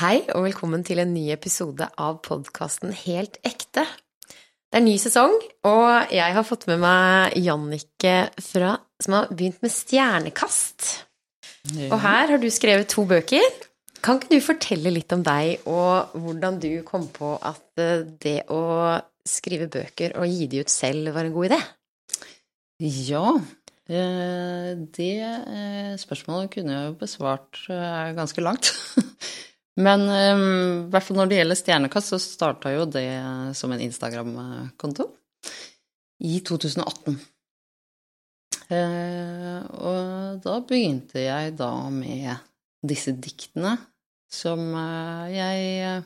Hei og velkommen til en ny episode av podkasten Helt ekte. Det er ny sesong, og jeg har fått med meg Jannicke fra, som har begynt med Stjernekast. Og her har du skrevet to bøker. Kan ikke du fortelle litt om deg og hvordan du kom på at eh, det å skrive bøker og gi de ut selv var en god idé? Ja, eh, det eh, spørsmålet kunne jeg jo besvart ganske langt. Men i hvert fall når det gjelder Stjernekast, så starta jo det som en Instagram-konto i 2018. Og da begynte jeg da med disse diktene som jeg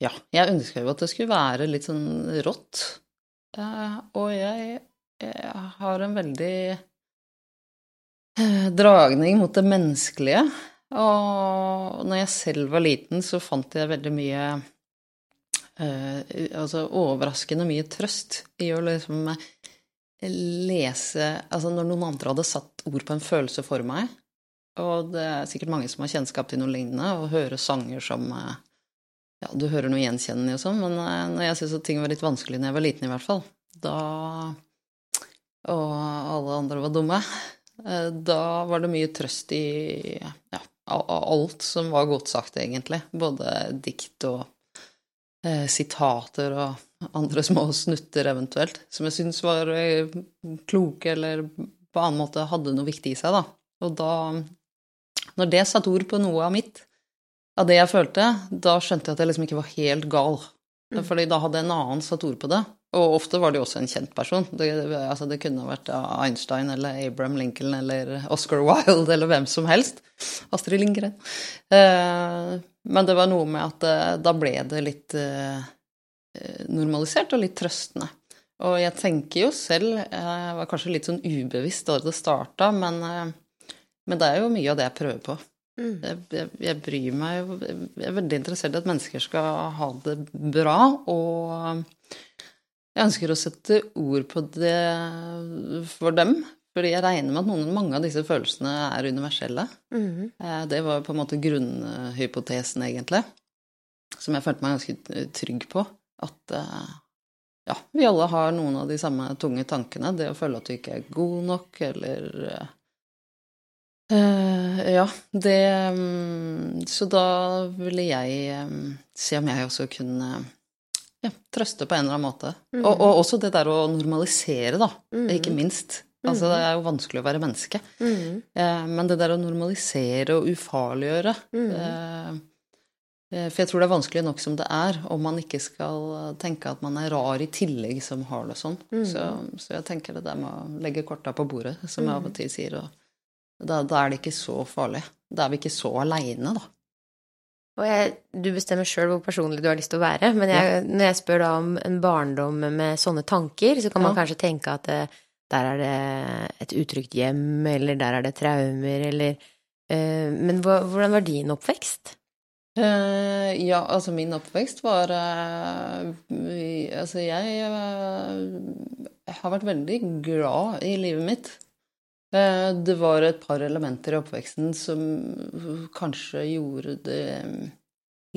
Ja, jeg ønska jo at det skulle være litt sånn rått. Og jeg, jeg har en veldig dragning mot det menneskelige. Og når jeg selv var liten, så fant jeg veldig mye eh, Altså overraskende mye trøst i å liksom lese Altså når noen andre hadde satt ord på en følelse for meg, og det er sikkert mange som har kjennskap til noe lignende, og høre sanger som eh, Ja, du hører noe gjenkjennende og sånn, men eh, når jeg syntes at ting var litt vanskelig når jeg var liten, i hvert fall, da Og alle andre var dumme. Eh, da var det mye trøst i ja, alt som var godt sagt, egentlig. Både dikt og eh, sitater og andre små snutter, eventuelt, som jeg syns var eh, kloke eller på annen måte hadde noe viktig i seg, da. Og da, når det satte ord på noe av mitt, av det jeg følte, da skjønte jeg at jeg liksom ikke var helt gal. Mm. Fordi da hadde en annen satt ord på det. Og ofte var det jo også en kjent person. Det, altså det kunne vært Einstein eller Abraham Lincoln eller Oscar Wilde eller hvem som helst. Astrid Lindgren. Eh, men det var noe med at eh, da ble det litt eh, normalisert og litt trøstende. Og jeg tenker jo selv Jeg var kanskje litt sånn ubevisst da det starta, men, men det er jo mye av det jeg prøver på. Mm. Jeg, jeg, jeg, bryr meg Jeg er veldig interessert i at mennesker skal ha det bra, og jeg ønsker å sette ord på det for dem. Fordi jeg regner med at noen, mange av disse følelsene er universelle. Mm. Det var på en måte grunnhypotesen, egentlig, som jeg følte meg ganske trygg på. At eh, ja, vi alle har noen av de samme tunge tankene. Det å føle at du ikke er god nok, eller uh, Ja, det um, Så da ville jeg um, se om jeg også kunne ja, trøste på en eller annen måte. Mm. Og, og, også det der å normalisere, da. Mm. Ikke minst. Altså, det er jo vanskelig å være menneske. Mm. Eh, men det der å normalisere og ufarliggjøre eh, eh, For jeg tror det er vanskelig nok som det er, om man ikke skal tenke at man er rar i tillegg som har det sånn. Så, så, jeg tenker det der med å legge korta på bordet, som jeg av og til sier, og da, da er det ikke så farlig. Da er vi ikke så aleine, da. Og jeg, du bestemmer sjøl hvor personlig du har lyst til å være. Men jeg, ja. når jeg spør da om en barndom med sånne tanker, så kan man ja. kanskje tenke at eh, der er det et utrygt hjem, eller der er det traumer, eller uh, Men hva, hvordan var din oppvekst? Uh, ja, altså min oppvekst var uh, Altså, jeg har vært veldig glad i livet mitt. Det var et par elementer i oppveksten som kanskje gjorde det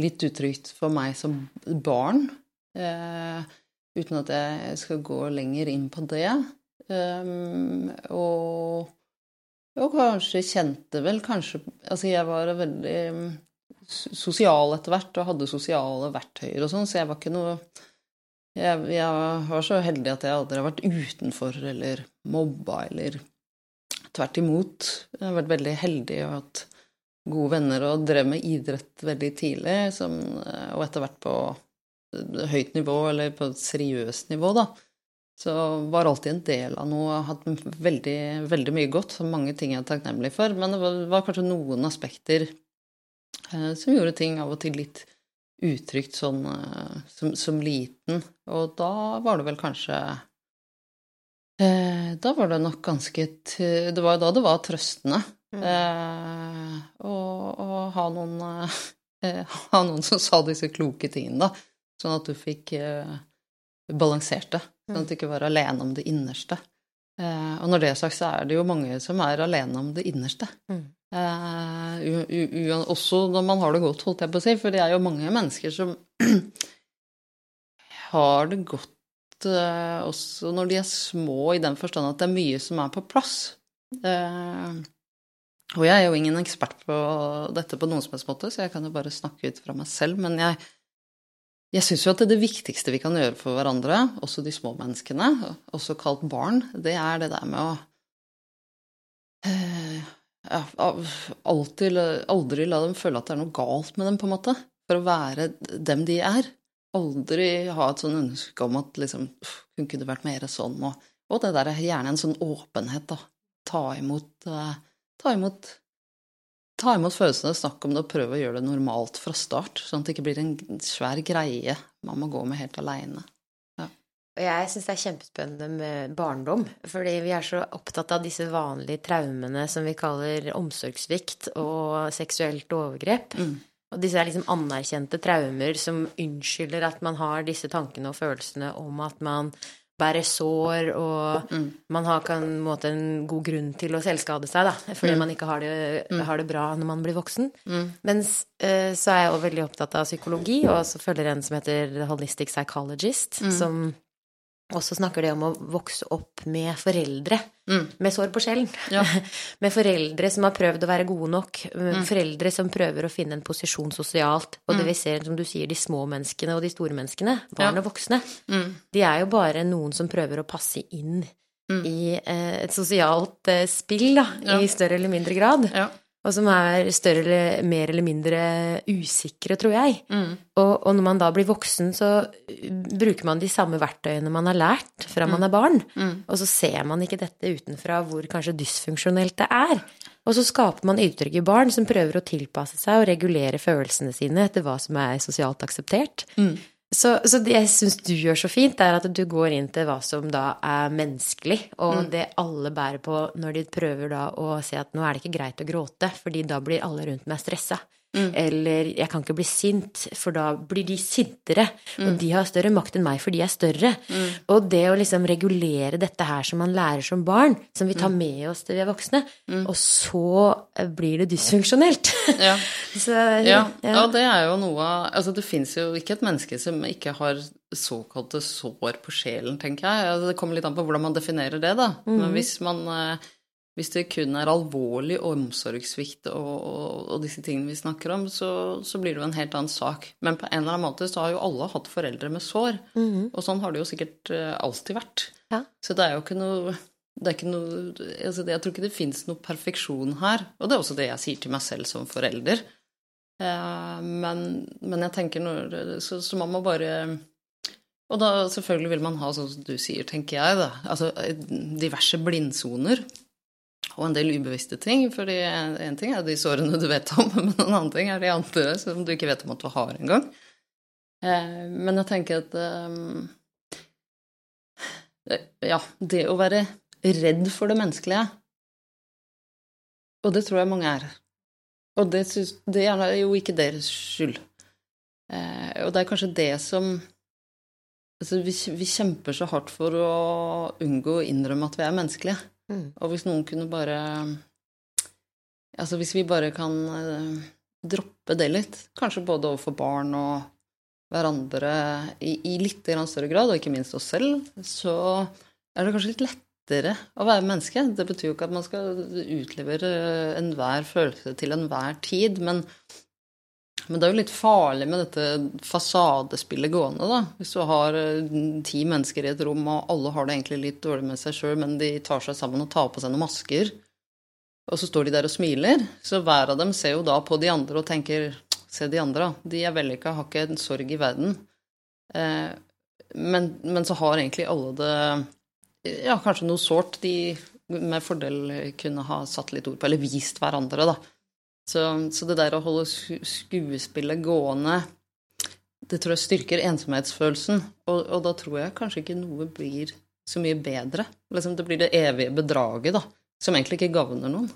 litt utrygt for meg som barn. Eh, uten at jeg skal gå lenger inn på det. Og, og, kanskje kjente vel kanskje Altså, jeg var veldig sosial etter hvert og hadde sosiale verktøyer og sånn, så jeg var ikke noe jeg, jeg, var så heldig at jeg aldri har vært utenfor eller mobba eller Tvert imot. Jeg har vært veldig heldig og hatt gode venner og drev med idrett veldig tidlig, som, og etter hvert på høyt nivå, eller på et seriøst nivå, da. Så var alltid en del av noe, hatt veldig, veldig mye godt, så mange ting jeg er takknemlig for. Men det var, var kanskje noen aspekter eh, som gjorde ting av og til litt utrygt sånn eh, som, som, liten. Og da var det vel kanskje Eh, da var det nok ganske Det var jo da det var trøstende mm. eh, å, å, ha noen eh, Ha noen som sa disse kloke tingene, da. Sånn at du fikk eh, balansert det. Sånn at du ikke var alene om det innerste. Eh, og når det er sagt, så er det jo mange som er alene om det innerste. Mm. Også når man har det godt, holdt jeg på å si. For det er jo mange mennesker som har det godt uh, også når de er små, i den forstand at det er mye som er på plass. Uh, og jeg er jo ingen ekspert på dette på noen som helst måte, så jeg kan jo bare snakke ut fra meg selv. Men jeg, jeg syns jo at det, det viktigste vi kan gjøre for hverandre, også de små menneskene, også kalt barn, det er det der med å ja, alltid, aldri la dem føle at det er noe galt med dem, på en måte. For å være dem de er. Aldri ha et sånn ønske om at liksom Kunne vært mer sånn? Og, og, det der er gjerne en sånn åpenhet, da. Ta imot, uh, ta imot Ta imot følelsene, snakk om det og prøv å gjøre det normalt fra start. Sånn at det ikke blir en svær greie man må gå med helt aleine. Og jeg syns det er kjempespennende med barndom. Fordi vi er så opptatt av disse vanlige traumene som vi kaller omsorgssvikt og seksuelt overgrep. Mm. Og disse er liksom anerkjente traumer som unnskylder at man har disse tankene og følelsene om at man bærer sår, og mm. man har på en, måte, en god grunn til å selvskade seg, da, fordi mm. man ikke har det, mm. har det, bra når man blir voksen. Mm. Mens uh, så er jeg også veldig opptatt av psykologi, og så følger en som heter Holistic Psychologist, mm. som og så snakker de om å vokse opp med foreldre mm. med sår på sjelen. Ja. med foreldre som har prøvd å være gode nok. Mm. Foreldre som prøver å finne en posisjon sosialt. Og det mm. vi ser, som du sier, de små menneskene og de store menneskene, barn og voksne, mm. de er jo bare noen som prøver å passe inn mm. i eh, et sosialt eh, spill, da, ja. i større eller mindre grad. Ja og som er større eller mer eller mindre usikre, tror jeg. Mm. Og, og, når man da blir voksen, så bruker man de samme verktøyene man har lært fra mm. man er barn, mm. og så ser man ikke dette utenfra hvor kanskje dysfunksjonelt det er. Og så skaper man utrygge barn som prøver å tilpasse seg og regulere følelsene sine etter hva som er sosialt akseptert. Så, så, det jeg syns du gjør så fint, er at du går inn til hva som da er menneskelig, og mm. det alle bærer på når de prøver da å se at nå er det ikke greit å gråte, fordi da blir alle rundt meg stressa. Mm. Eller 'jeg kan ikke bli sint', for da blir de sintere. Mm. Og de har større makt enn meg, for de er større. Mm. Og det å liksom regulere dette her som man lærer som barn, som vi tar mm. med oss til vi er voksne, mm. og så eh, blir det dysfunksjonelt. Ja. så, ja. ja. ja. det er jo noe Altså, det fins jo ikke et menneske som ikke har såkalte sår på sjelen, tenker jeg. Altså, det kommer litt an på hvordan man definerer det, da. Men hvis man eh, hvis det kun er alvorlig omsorgssvikt og, og, og, disse tingene vi snakker om, så, så, blir det jo en helt annen sak. Men på en eller annen måte så har jo alle hatt foreldre med sår. Mm -hmm. Og sånn har det jo sikkert uh, alltid vært. Ja. Så det er jo ikke noe, er ikke noe altså Jeg tror ikke det fins noe perfeksjon her. Og det er også det jeg sier til meg selv som forelder. Eh, men, men, jeg tenker når så, så man må bare og da selvfølgelig vil man ha, sånn som du sier, tenker jeg, da, altså diverse blindsoner og en del ubevisste ting. For én ting er de sårene du vet om, men en annen ting er de andre som du ikke vet om at du har engang. Eh, men jeg tenker at um, Ja, det å være redd for det menneskelige Og det tror jeg mange er. Og det, det er jo ikke deres skyld. Eh, og det er kanskje det som Altså, vi, vi kjemper så hardt for å unngå å innrømme at vi er menneskelige. Mm. Og hvis noen kunne bare Altså hvis vi bare kan uh, droppe det litt, kanskje både overfor barn og hverandre i, i litt større grad, og ikke minst oss selv, så er det kanskje litt lettere å være menneske. Det betyr jo ikke at man skal utlevere enhver følelse til enhver tid, men men det er jo litt farlig med dette fasadespillet gående, da. Hvis du har eh, ti mennesker i et rom, og alle har det egentlig litt dårlig med seg sjøl, men de tar seg sammen og tar på seg noen masker, og så står de der og smiler, så hver av dem ser jo da på de andre og tenker Se de andre, da. De er vellykka, har ikke en sorg i verden. Eh, men, men, så har egentlig alle det Ja, kanskje noe sårt de med fordel kunne ha satt litt ord på, eller vist hverandre, da. Så, så, det der å holde skuespillet gående, det tror jeg styrker ensomhetsfølelsen. Og, og, da tror jeg kanskje ikke noe blir så mye bedre. Liksom det blir det evige bedraget, da, som egentlig ikke gagner noen.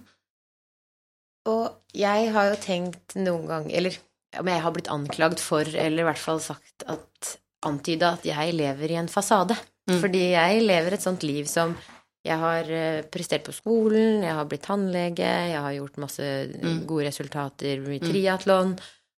Og jeg har jo tenkt noen gang, eller om jeg har blitt anklagd for, eller i hvert fall sagt at Antyda at jeg lever i en fasade. Mm. Fordi jeg lever et sånt liv som Jeg har eh, prestert på skolen, jeg har blitt tannlege, jeg har gjort masse Mm. gode resultater i triatlon.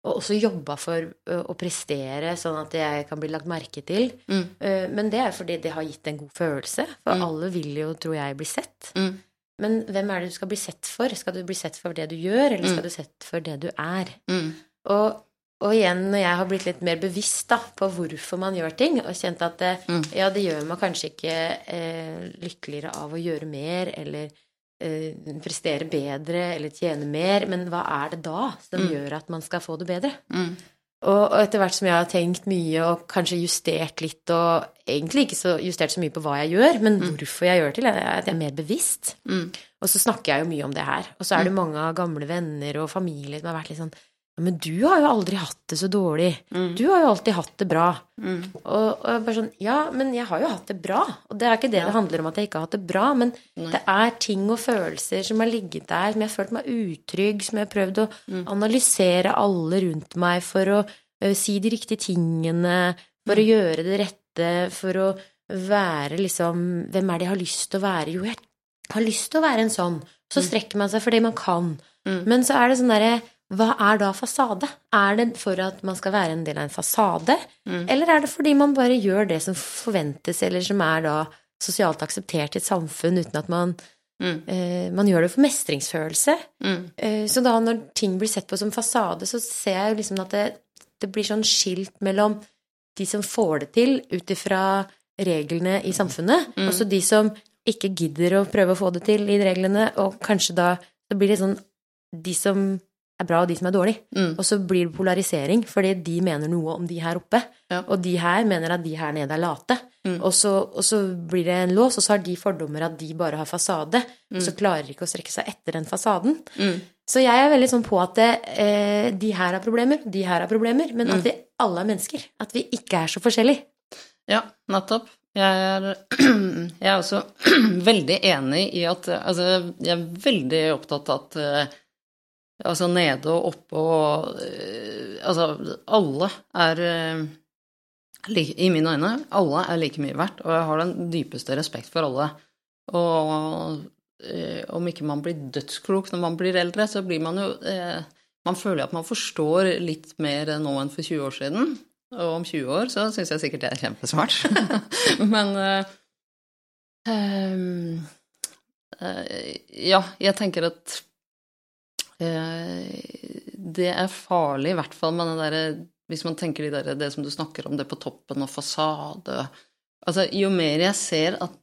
Og også jobba for å prestere, sånn at jeg kan bli lagt merke til. Mm. Eh, Men det er fordi det har gitt en god følelse. For Mm. alle vil jo, tror jeg, bli sett. Mm. Men hvem er det du skal bli sett for? Skal du bli sett for det du gjør, eller skal Mm. du sett for det du er? Mm. Og, og igjen, når jeg har blitt litt mer bevisst da, på hvorfor man gjør ting, og kjent at det, Mm. ja, det gjør meg kanskje ikke eh, lykkeligere av å gjøre mer, eller eh, prestere bedre, eller tjene mer, men hva er det da som Mm. gjør at man skal få det bedre? Mm. Og, og etter hvert som jeg har tenkt mye og kanskje justert litt, og egentlig ikke så justert så mye på hva jeg gjør, men hvorfor jeg gjør det til, er at jeg er mer bevisst. Mm. Og så snakker jeg jo mye om det her. Og så er det mange av gamle venner og familie som har vært litt sånn men du har jo aldri hatt det så dårlig. Mm. Du har jo alltid hatt det bra. Mm. Og, og bare sånn Ja, men jeg har jo hatt det bra. Og det er ikke det det handler om at jeg ikke har hatt det bra, men Nei. det er ting og følelser som har ligget der, som jeg har følt meg utrygg, som jeg har prøvd å Mm. analysere alle rundt meg for å uh, si de riktige tingene, for Mm. å gjøre det rette, for å være liksom Hvem er det jeg har lyst til å være? Jo, jeg har lyst til å være en sånn. Så strekker man seg for det man kan. Mm. Men så er det sånn derre Hva er da fasade? Er det for at man skal være en del av en fasade? Mm. Eller er det fordi man bare gjør det som forventes, eller som er da sosialt akseptert i et samfunn, uten at man, Mm. eh, man gjør det for mestringsfølelse? Mm. Eh, så da når ting blir sett på som fasade, så ser jeg jo liksom at det, det blir sånn skilt mellom de som får det til ut ifra reglene i samfunnet, Mm. og så de som ikke gidder å prøve å få det til i reglene, og kanskje da så blir det sånn de som er bra, og de som er dårlig. Mm. Og så blir det polarisering, fordi de mener noe om de her oppe, Ja. og de her mener at de her nede er late. Mm. Og, så, og så blir det en lås, og så har de fordommer at de bare har fasade, og så Mm. klarer de ikke å strekke seg etter den fasaden. Mm. Så jeg er veldig sånn på at eh, de her har problemer, de her har problemer, men Mm. at vi alle er mennesker. At vi ikke er så forskjellige. Ja, nettopp. Jeg er, jeg er også veldig enig i at Altså, jeg er veldig opptatt av at eh, Altså nede og oppe og eh, Altså, alle er eh, I mine øyne, alle er like mye verdt, og jeg har den dypeste respekt for alle. Og eh, om ikke man blir dødsklok når man blir eldre, så blir man jo Man føler at man forstår litt mer nå enn for 20 år siden. Og om 20 år så syns jeg sikkert det er kjempesmart. Men eh, Ja, jeg tenker at det er farlig, i hvert fall med det derre Hvis man tenker de der, det som du snakker om, det på toppen og fasade. Altså, jo mer jeg ser at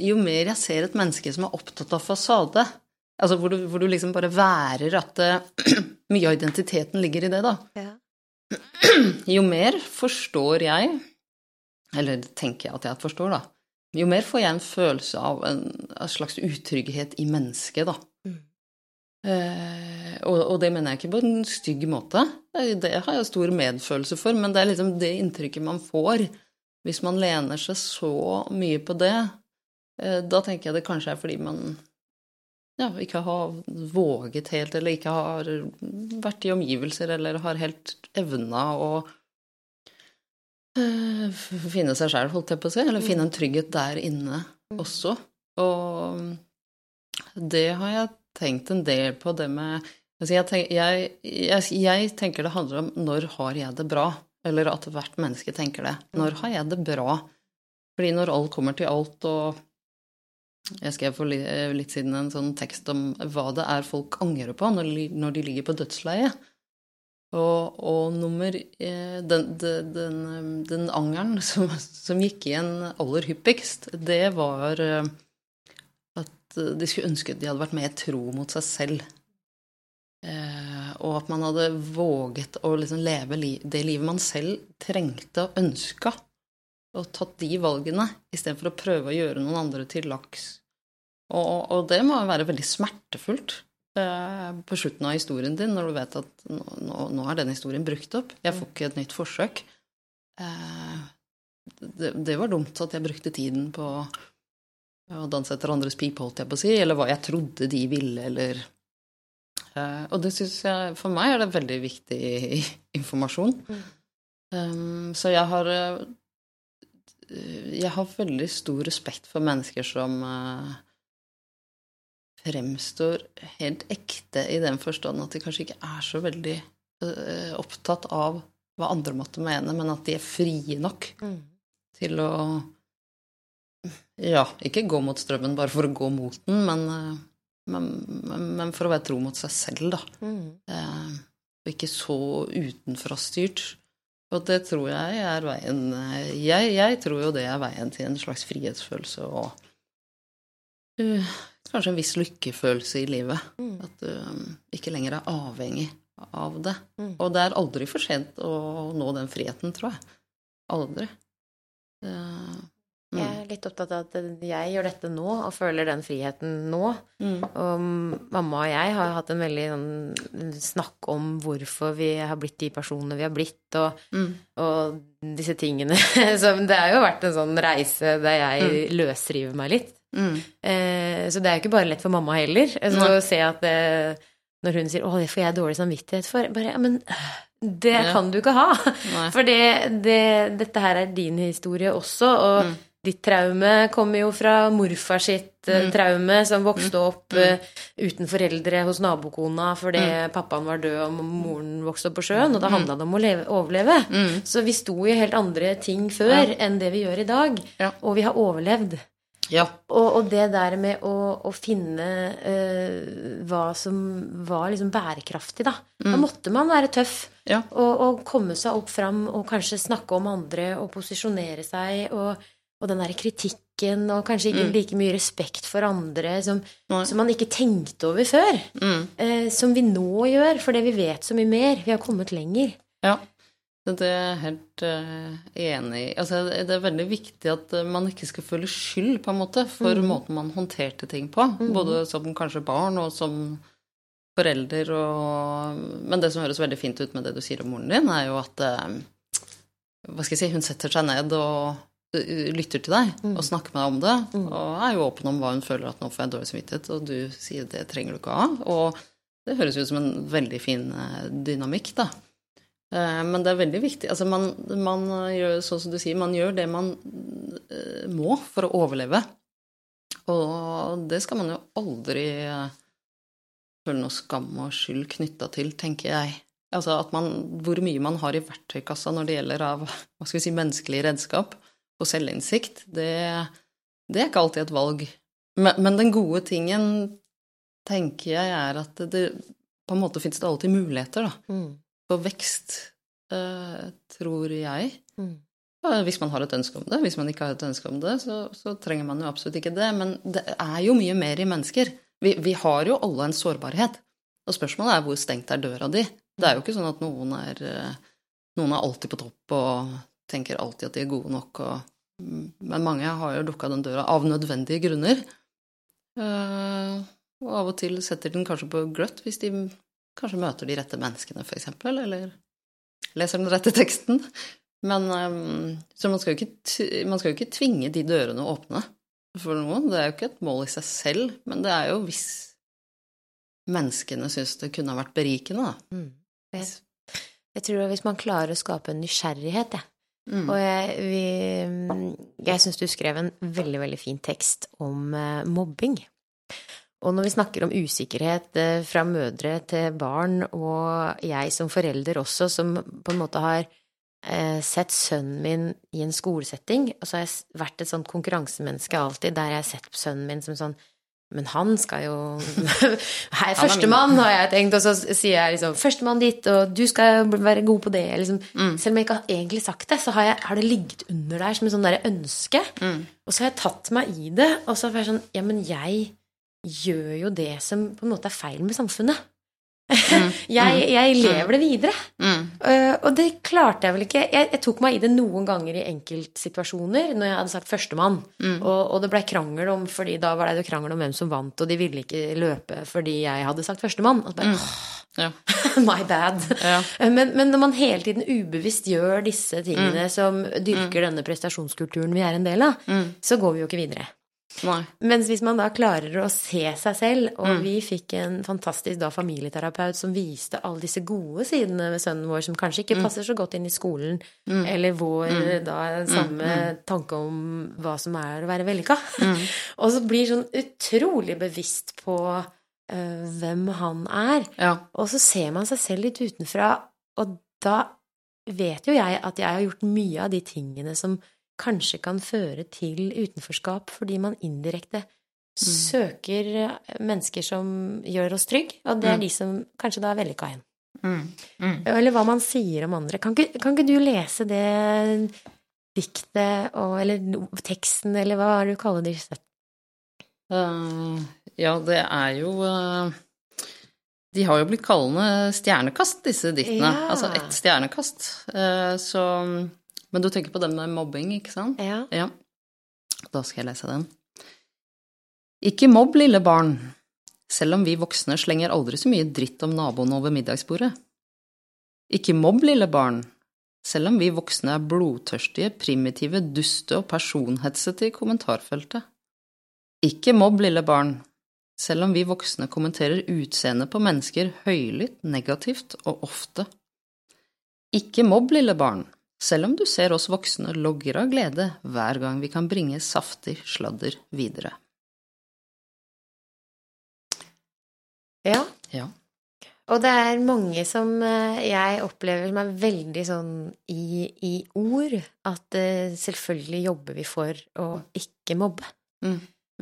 Jo mer jeg ser et menneske som er opptatt av fasade, altså hvor du, hvor du liksom bare værer at eh, mye av identiteten ligger i det, da, jo mer forstår jeg, eller tenker jeg at jeg forstår, da, jo mer får jeg en følelse av en, en slags utrygghet i mennesket, da. Mm. Eh, og, og det mener jeg ikke på en stygg måte. Det, det har jeg stor medfølelse for, men det er liksom det inntrykket man får hvis man lener seg så mye på det. Eh, da tenker jeg det kanskje er fordi man ja, ikke har våget helt, eller ikke har vært i omgivelser, eller har helt evna å eh, finne seg sjæl, holdt jeg på å si, eller finne en trygghet der inne også. Og det har jeg tenkt en del på, det med altså jeg, tenk, jeg, jeg, jeg tenker det handler om når har jeg det bra? Eller at hvert menneske tenker det. Når har jeg det bra? Fordi når alt kommer til alt, og jeg skrev for litt, siden en sånn tekst om hva det er folk angrer på når, når de ligger på dødsleiet. Og, og nummer eh, Den, den, den, den angeren som, som, gikk igjen aller hyppigst, det var eh, de skulle ønske de hadde vært mer tro mot seg selv. Eh, og at man hadde våget å liksom leve li det livet man selv trengte og ønska, og tatt de valgene istedenfor å prøve å gjøre noen andre til laks. Og, og det må være veldig smertefullt eh, på slutten av historien din, når du vet at nå, nå, nå er den historien brukt opp. Jeg får ikke et nytt forsøk. Eh, det, det, var dumt at jeg brukte tiden på å danse etter andres pipe, holdt jeg på å si, eller hva jeg trodde de ville, eller Uh, og det syns jeg For meg er det veldig viktig informasjon. Mm. Um, så jeg har uh, Jeg har veldig stor respekt for mennesker som uh, fremstår helt ekte i den forstand at de kanskje ikke er så veldig opptatt av hva andre måtte mene, men at de er frie nok til å Ja, ikke gå mot strømmen bare for å gå mot den, men, øh, men, men, for å være tro mot seg selv, da. Eh, og ikke så utenfrastyrt. Og det tror jeg er veien eh, jeg, jeg tror jo det er veien til en slags frihetsfølelse og uh, kanskje en viss lykkefølelse i livet. Mm. At du um, ikke lenger er avhengig av det. Mm. Og det er aldri for sent å nå den friheten, tror jeg. Aldri. Eh, mm. Jeg er litt opptatt av at jeg gjør dette nå, og føler den friheten nå. Mm. Og mamma og jeg har hatt en veldig sånn snakk om hvorfor vi har blitt de personene vi har blitt, og, Mm. og disse tingene. Så det har jo vært en sånn reise der jeg løsriver meg litt. Mm. Eh, så det er jo ikke bare lett for mamma heller. Så å se at det, når hun sier 'Å, det får jeg dårlig samvittighet for', bare Ja, men øh, det kan du ikke ha. Nei. For det, det, dette her er din historie også, og Mm. Ditt traume kommer jo fra morfar sitt eh, Mm. traume, som vokste opp Mm. eh, uten foreldre hos nabokona fordi pappaen var død og moren vokste opp på sjøen, og da handla det om å leve, overleve. Mm. Så vi sto i helt andre ting før enn det vi gjør i dag, Ja. og vi har overlevd. Ja. Og, og det der med å, å finne uh, hva som var liksom bærekraftig, da. Da måtte man være tøff Ja. og, og komme seg opp fram og kanskje snakke om andre og posisjonere seg. Og, og den der kritikken og kanskje ikke like mye respekt for andre som, som man ikke tenkte over før. Mm. Eh, som vi nå gjør, fordi vi vet så mye mer. Vi har kommet lenger. Ja, det er jeg helt uh, enig i. Altså, det er veldig viktig at eh, man ikke skal føle skyld, på en måte, for måten man håndterte ting på. Både som kanskje barn og som forelder og Men det som høres veldig fint ut med det du sier om moren din, er jo at eh, Hva skal jeg si Hun setter seg ned og lytter til deg og snakker med deg om det. Og er jo åpen om hva hun føler at nå får jeg dårlig samvittighet, og du sier det trenger du ikke ha. Og det høres ut som en veldig fin eh, dynamikk, da. Eh, Men det er veldig viktig. Altså man, man gjør sånn som du sier, man gjør det man eh, må for å overleve. Og det skal man jo aldri eh, føle noe skam og skyld knytta til, tenker jeg. Altså at man, hvor mye man har i verktøykassa når det gjelder av hva skal vi si, menneskelig redskap og selvinnsikt, det, det er ikke alltid et valg. Men, men den gode tingen, tenker jeg, er at det, på en måte finnes det alltid muligheter, da for vekst, eh, tror jeg. Mm. Hvis man har et ønske om det. Hvis man ikke har et ønske om det, så, så trenger man jo absolutt ikke det. Men det er jo mye mer i mennesker. Vi, vi har jo alle en sårbarhet. Og spørsmålet er hvor stengt er døra di. Det er jo ikke sånn at noen er, eh, noen er alltid på topp og tenker alltid at de er gode nok. Og, men mange har jo lukka den døra av nødvendige grunner. Eh, og av og til setter den kanskje på gløtt hvis de kanskje møter de rette menneskene, eksempel, eller leser den rette teksten. Men um, Så man skal, jo ikke, man skal jo ikke tvinge de dørene å åpne for noen. Det er jo ikke et mål i seg selv, men det er jo hvis menneskene syns det kunne ha vært berikende, da. Mm. Jeg, jeg tror at hvis man klarer å skape en nysgjerrighet, jeg. Mm. Og jeg, vi, jeg syns du skrev en veldig, veldig fin tekst om eh, mobbing. Og når vi snakker om usikkerhet eh, fra mødre til barn, og jeg som forelder også, som på en måte har eh, sett sønnen min i en skolesetting, og så har jeg vært et sånt konkurransemenneske alltid, der jeg har sett sønnen min som sånn men han skal jo Hei, førstemann, har jeg tenkt, og så sier jeg liksom 'Førstemann ditt, og du skal være god på det', liksom. Selv om jeg ikke har egentlig sagt det, så har, jeg, har det ligget under der som et sånn derre ønske. Mm. Og så har jeg tatt meg i det, og så har jeg sånn Ja, men jeg gjør jo det som på en måte er feil med samfunnet. jeg, jeg lever det videre. Mm. Uh, og det klarte jeg vel ikke. Jeg, jeg tok meg i det noen ganger i enkeltsituasjoner når jeg hadde sagt førstemann. Mm. Og, og det blei krangel om fordi da var det jo krangel om hvem som vant, og de ville ikke løpe fordi jeg hadde sagt førstemann. Og bare, Ja. My bad. Ja. Men, men når man hele tiden ubevisst gjør disse tingene som dyrker denne prestasjonskulturen vi er en del av, så går vi jo ikke videre. Nei. Mens hvis man da klarer å se seg selv, og Mm. vi fikk en fantastisk da familieterapeut som viste alle disse gode sidene ved sønnen vår, som kanskje ikke passer så godt inn i skolen, Mm. eller vår da samme tanke om hva som er å være vellykka. og så blir sånn utrolig bevisst på uh, hvem han er. Ja. Og så ser man seg selv litt utenfra, og da vet jo jeg at jeg har gjort mye av de tingene som kanskje kan føre til utenforskap, fordi man indirekte søker eh, mennesker som gjør oss trygg, og det er Mm. de som kanskje da er vellykka igjen. Mm. Mm. Eller hva man sier om andre. Kan ikke, kan ikke du lese det diktet, og, eller teksten, eller hva er det du kaller det? Uh, ja, det er jo uh, De har jo blitt kallende stjernekast, disse diktene. Ja. Altså ett stjernekast. Eh, så Men du tenker på den med mobbing, ikke sant? Ja. Ja. Da skal jeg lese den. Ikke mobb, lille barn, selv om vi voksne slenger aldri så mye dritt om naboene over middagsbordet. Ikke mobb, lille barn, selv om vi voksne er blodtørstige, primitive, duste og personhetsete i kommentarfeltet. Ikke mobb, lille barn, selv om vi voksne kommenterer utseendet på mennesker høylytt, negativt og ofte. Ikke mobb, lille barn, selv om du ser oss voksne logger av glede hver gang vi kan bringe saftig sladder videre. ja. Ja. Og det er mange som eh, jeg opplever som er veldig sånn i, i ord, at eh, selvfølgelig jobber vi for å ikke mobbe. Mm.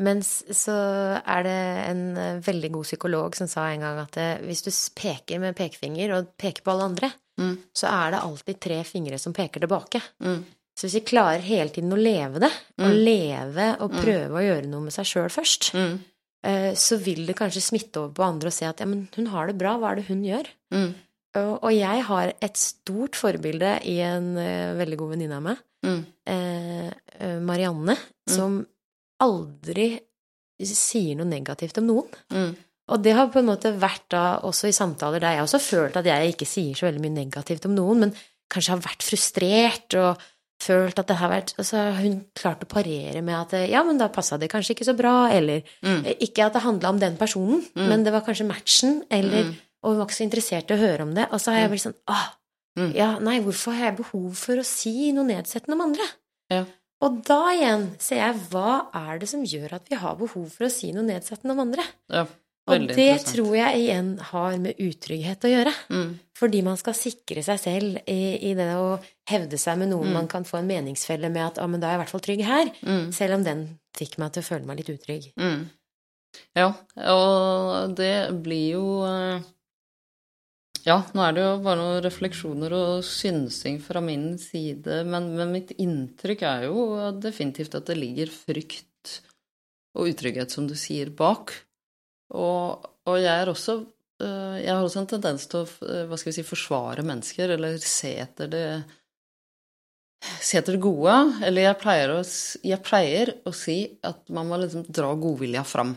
Mens så er det en eh, veldig god psykolog som sa en gang at hvis du peker med pekefinger og peker på alle andre, Mm. så er det alltid tre fingre som peker tilbake. Mm. Så hvis vi klarer hele tiden å leve det, å Mm. leve og Mm. prøve å gjøre noe med seg sjøl først, Mm. eh, så vil det kanskje smitte over på andre og se at ja, men hun har det bra, hva er det hun gjør? Mm. Og, jeg har et stort forbilde i en eh, veldig god venninne av meg, eh, Marianne, som aldri sier noe negativt om noen. Mm. Og det har på en måte vært da også i samtaler der jeg også har følt at jeg ikke sier så veldig mye negativt om noen, men kanskje har vært frustrert og følt at det har vært Og så har hun klart å parere med at ja, men da passa det kanskje ikke så bra, eller Mm. eh, Ikke at det handla om den personen, men det var kanskje matchen, eller Mm. Og hun var ikke så interessert i å høre om det. Og så har jeg blitt sånn ah, Mm. ja, nei, hvorfor har jeg behov for å si noe nedsettende om andre? Ja. Og da igjen ser jeg hva er det som gjør at vi har behov for å si noe nedsettende om andre? Ja, Og det tror jeg igjen har med utrygghet å gjøre. Mm. Fordi man skal sikre seg selv i, i det å hevde seg med noen man kan få en meningsfelle med at ah, men da er jeg i hvert fall trygg her. Mm. Selv om den fikk meg til å føle meg litt utrygg. Mm. Ja, og det blir jo eh, Ja, nå er det jo bare noen refleksjoner og synsing fra min side, men, men mitt inntrykk er jo definitivt at det ligger frykt og utrygghet, som du sier, bak. Og, og jeg er også eh, Jeg har også en tendens til å eh, si, forsvare mennesker, eller se etter det Se etter det gode. Eller jeg pleier, å, jeg pleier å si at man må liksom dra godvilja fram.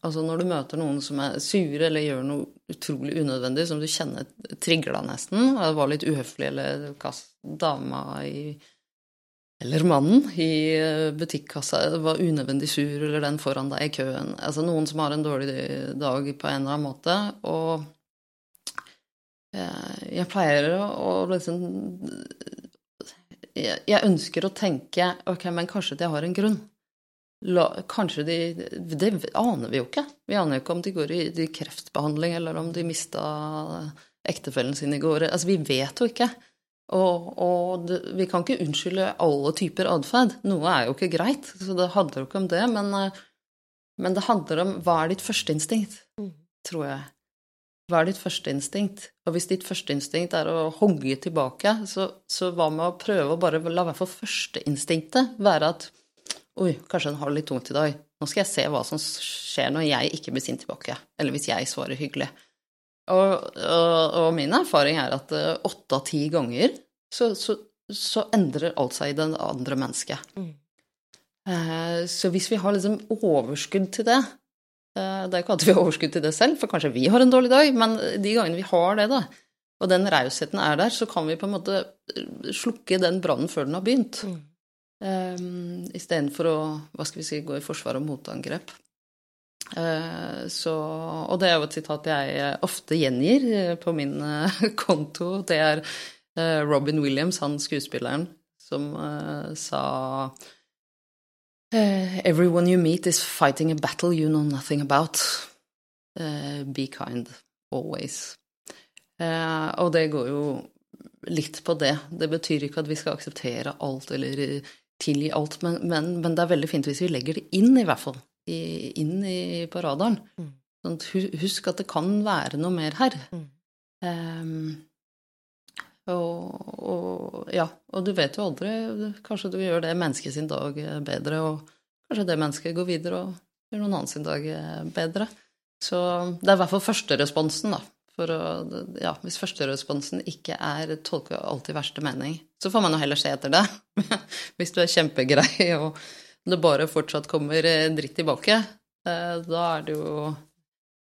Altså når du møter noen som er sure eller gjør noe utrolig unødvendig, som du kjenner trigger deg nesten, og var litt uhøflig eller kast dama i eller mannen i eh, butikkassa var unødvendig sur, eller den foran deg i køen. Altså noen som har en dårlig dag på en eller annen måte. Og eh, jeg pleier å, liksom jeg, ønsker å tenke ok, men kanskje de har en grunn. Kanskje de Det aner vi jo ikke. Vi aner jo ikke om de går i kreftbehandling, eller om de mista ektefellen sin i går. Altså, vi vet jo ikke. Og, og det, vi kan ikke unnskylde alle typer atferd. Noe er jo ikke greit, så det handler jo ikke om det. Men, eh, men det handler om hva er ditt førsteinstinkt, Mm. tror jeg. Hva er ditt førsteinstinkt? Og hvis ditt førsteinstinkt er å hogge tilbake, så, så hva med å prøve å bare la i hvert fall førsteinstinktet være at Oi, kanskje den har det litt tungt i dag. Nå skal jeg se hva som skjer når jeg ikke blir sint tilbake. Eller hvis jeg svarer hyggelig. Og, og, og min erfaring er at eh, åtte av ti ganger så, så, så endrer alt seg i det andre mennesket. Mm. Eh, Så hvis vi har liksom overskudd til det eh, Det er ikke alltid vi har overskudd til det selv, for kanskje vi har en dårlig dag, men de gangene vi har det, da, og den rausheten er der, så kan vi på en måte slukke den brannen før den har begynt. Mm. Um, Istedenfor å hva skal vi si, gå i forsvar og motangrep. Uh, så, og det er jo et sitat jeg ofte gjengir uh, på min konto. Det er Robin Williams, han skuespilleren, som sa Everyone you meet is fighting a battle you know nothing about. be kind always. og det går jo litt på det. Det betyr ikke at vi skal akseptere alt eller tilgi alt, men, men, men, det er veldig fint hvis vi legger det inn, i hvert fall. I, inn i, på radaren. Mm. Sånn, husk at det kan være noe mer her. Mm. Um, og, og, ja, og du vet jo aldri Kanskje du gjør det mennesket sin dag bedre, og kanskje det mennesket går videre og gjør noen annen sin dag bedre. Så det er i hvert fall førsteresponsen, da. For å, ja, hvis førsteresponsen ikke er tolke alltid verste mening, så får man jo heller se etter det. hvis du er kjempegrei og det bare fortsatt kommer eh, dritt tilbake, eh, da er det jo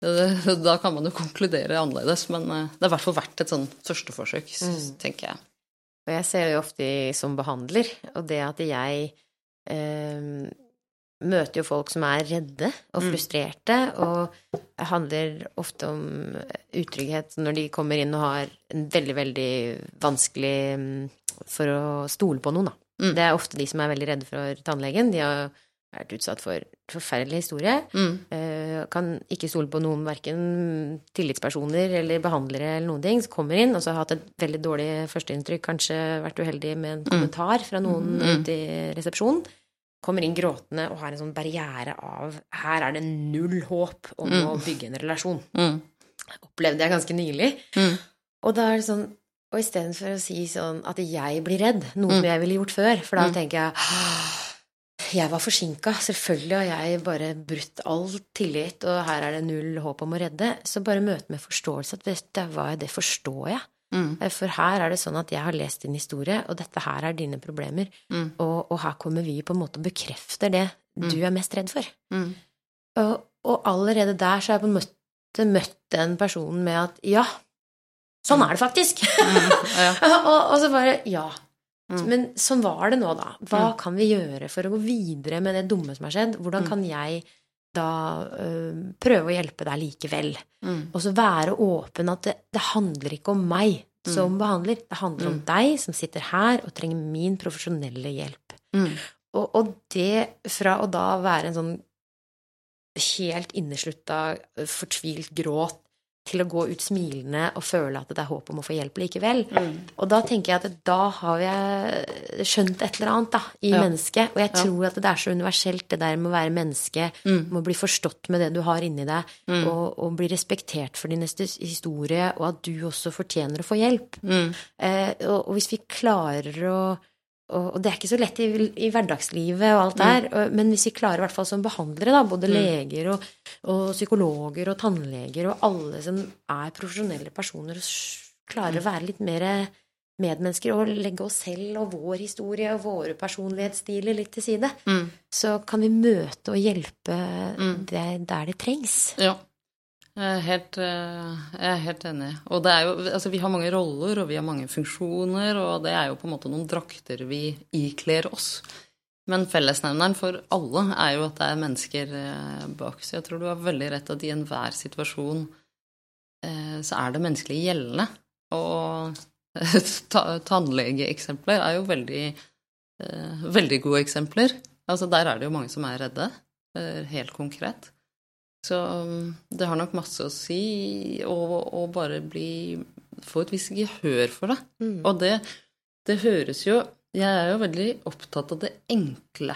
Da kan man jo konkludere annerledes, men eh, det er i hvert fall verdt et sånn førsteforsøk, mm. tenker jeg. Og jeg ser jo ofte som behandler, og det at jeg eh, møter jo folk som er redde og mm. frustrerte, og handler ofte om utrygghet når de kommer inn og har en veldig, veldig vanskelig mm, for å stole på noen, da. Mm. Det er ofte de som er veldig redde for tannlegen. De har vært utsatt for forferdelig historie. Mm. Uh, kan ikke stole på noen, verken tillitspersoner eller behandlere eller noen ting. Så kommer inn og så har hatt et veldig dårlig førsteinntrykk, kanskje vært uheldig med en mm. kommentar fra noen mm. ute i resepsjonen kommer inn gråtende og har en sånn barriere av Her er det null håp om mm. å bygge en relasjon. Mm. Opplevde jeg ganske nylig. Mm. Og da er det sånn Og istedenfor å si sånn at jeg blir redd, noe som mm. jeg ville gjort før, for da mm. tenker jeg jeg var forsinka. Selvfølgelig har jeg bare brutt all tillit, og her er det null håp om å redde. Så bare møte med forståelse at vet du hva, det forstår jeg. Mm. Eh, for her er det sånn at jeg har lest din historie, og dette her er dine problemer. Mm. Og, og, her kommer vi på en måte og bekrefter det mm. du er mest redd for. Mm. Og, og, allerede der så har jeg på en måte møtt den personen med at ja, sånn er det faktisk. Mm. Ja. og, og, så bare ja. Mm. Men sånn var det nå, da. Hva kan vi gjøre for å gå videre med det dumme som har skjedd? Hvordan kan jeg da øh, prøve å hjelpe deg likevel. Mm. Og så være åpen at det, det handler ikke om meg som mm. behandler. Det handler mm. om deg som sitter her og trenger min profesjonelle hjelp. Mm. Og, og, det fra å da være en sånn helt inneslutta, fortvilt gråt til å gå ut smilende og føle at det er håp om å få hjelp likevel. Mm. Og da tenker jeg at da har jeg skjønt et eller annet da, i ja. mennesket. Og jeg tror ja. at det er så universelt, det der med å være menneske, mm. med å bli forstått med det du har inni deg, mm. og, og, bli respektert for din neste historie, og at du også fortjener å få hjelp. Mm. Eh, og, og hvis vi klarer å og, det er ikke så lett i, i hverdagslivet og alt der, mm. men hvis vi klarer, i hvert fall som behandlere, da, både mm. leger og, og, psykologer og tannleger og alle som er profesjonelle personer, og klarer mm. å være litt mer medmennesker og legge oss selv og vår historie og våre personlighetsstiler litt til side, mm. så kan vi møte og hjelpe mm. det, der det trengs. Ja. Jeg er helt, eh, jeg er helt enig. Og det er jo, altså vi har mange roller, og vi har mange funksjoner, og det er jo på en måte noen drakter vi ikler oss. Men fellesnevneren for alle er jo at det er mennesker eh, bak. Så jeg tror du har veldig rett at i enhver situasjon eh, så er det menneskelig gjeldende. Og tannlegeeksempler er jo veldig, veldig gode eksempler. Altså der er det jo mange som er redde, helt konkret. Så um, det har nok masse å si å bare bli Få et visst gehør for det. Mm. Og det, det høres jo Jeg er jo veldig opptatt av det enkle.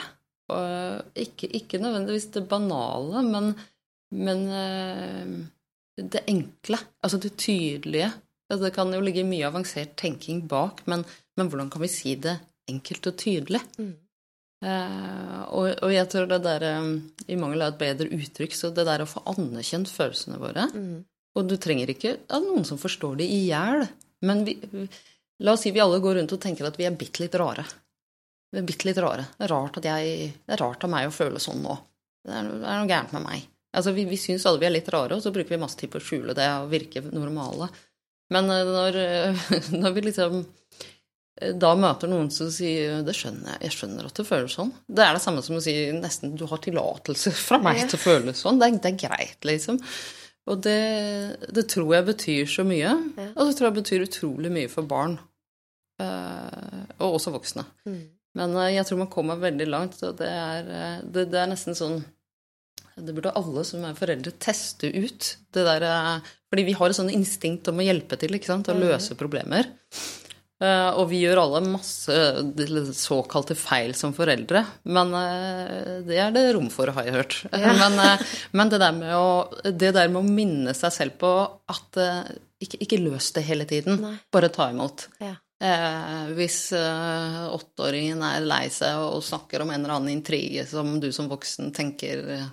Og ikke, ikke nødvendigvis det banale, men, men eh, det enkle. Altså det tydelige. Det kan jo ligge mye avansert tenking bak, men, men hvordan kan vi si det enkelt og tydelig? Mm. Uh, og, og, jeg tror det der um, I mangel av et bedre uttrykk, så det der å få anerkjent følelsene våre mm. Og du trenger ikke ja, noen som forstår det i hjel, men vi, la oss si vi alle går rundt og tenker at vi er bitte litt rare. Vi er bitte litt rare. Det er rart, jeg, det er rart av meg å føle sånn nå. Det er, det er noe gærent med meg. Altså, Vi, vi syns alle vi er litt rare, og så bruker vi masse tid på å skjule det og virke normale. Men uh, når, når vi liksom da møter noen som sier det skjønner jeg, jeg skjønner at du føler sånn. Det er det samme som å si nesten du har tillatelse fra meg Ja. til å føle sånn. Det er, det er greit, liksom. Og det, det tror jeg betyr så mye. Ja. Og det tror jeg betyr utrolig mye for barn. Uh, og også voksne. Mm. Men uh, jeg tror man kommer veldig langt, og det er, uh, det, det er nesten sånn Det burde alle som er foreldre teste ut. Det der, eh, fordi vi har et sånt instinkt om å hjelpe til, ikke sant, å Mhm. løse problemer. Eh, og vi gjør alle masse såkalte feil som foreldre, men eh, det er det rom for, har jeg hørt. Ja. Men, eh, men det, der med å, det der med å minne seg selv på at eh, ikke, ikke løs det hele tiden, Nei. bare ta imot. Ja. Eh, hvis eh, åtteåringen er lei seg og snakker om en eller annen intrige som du som voksen tenker eh,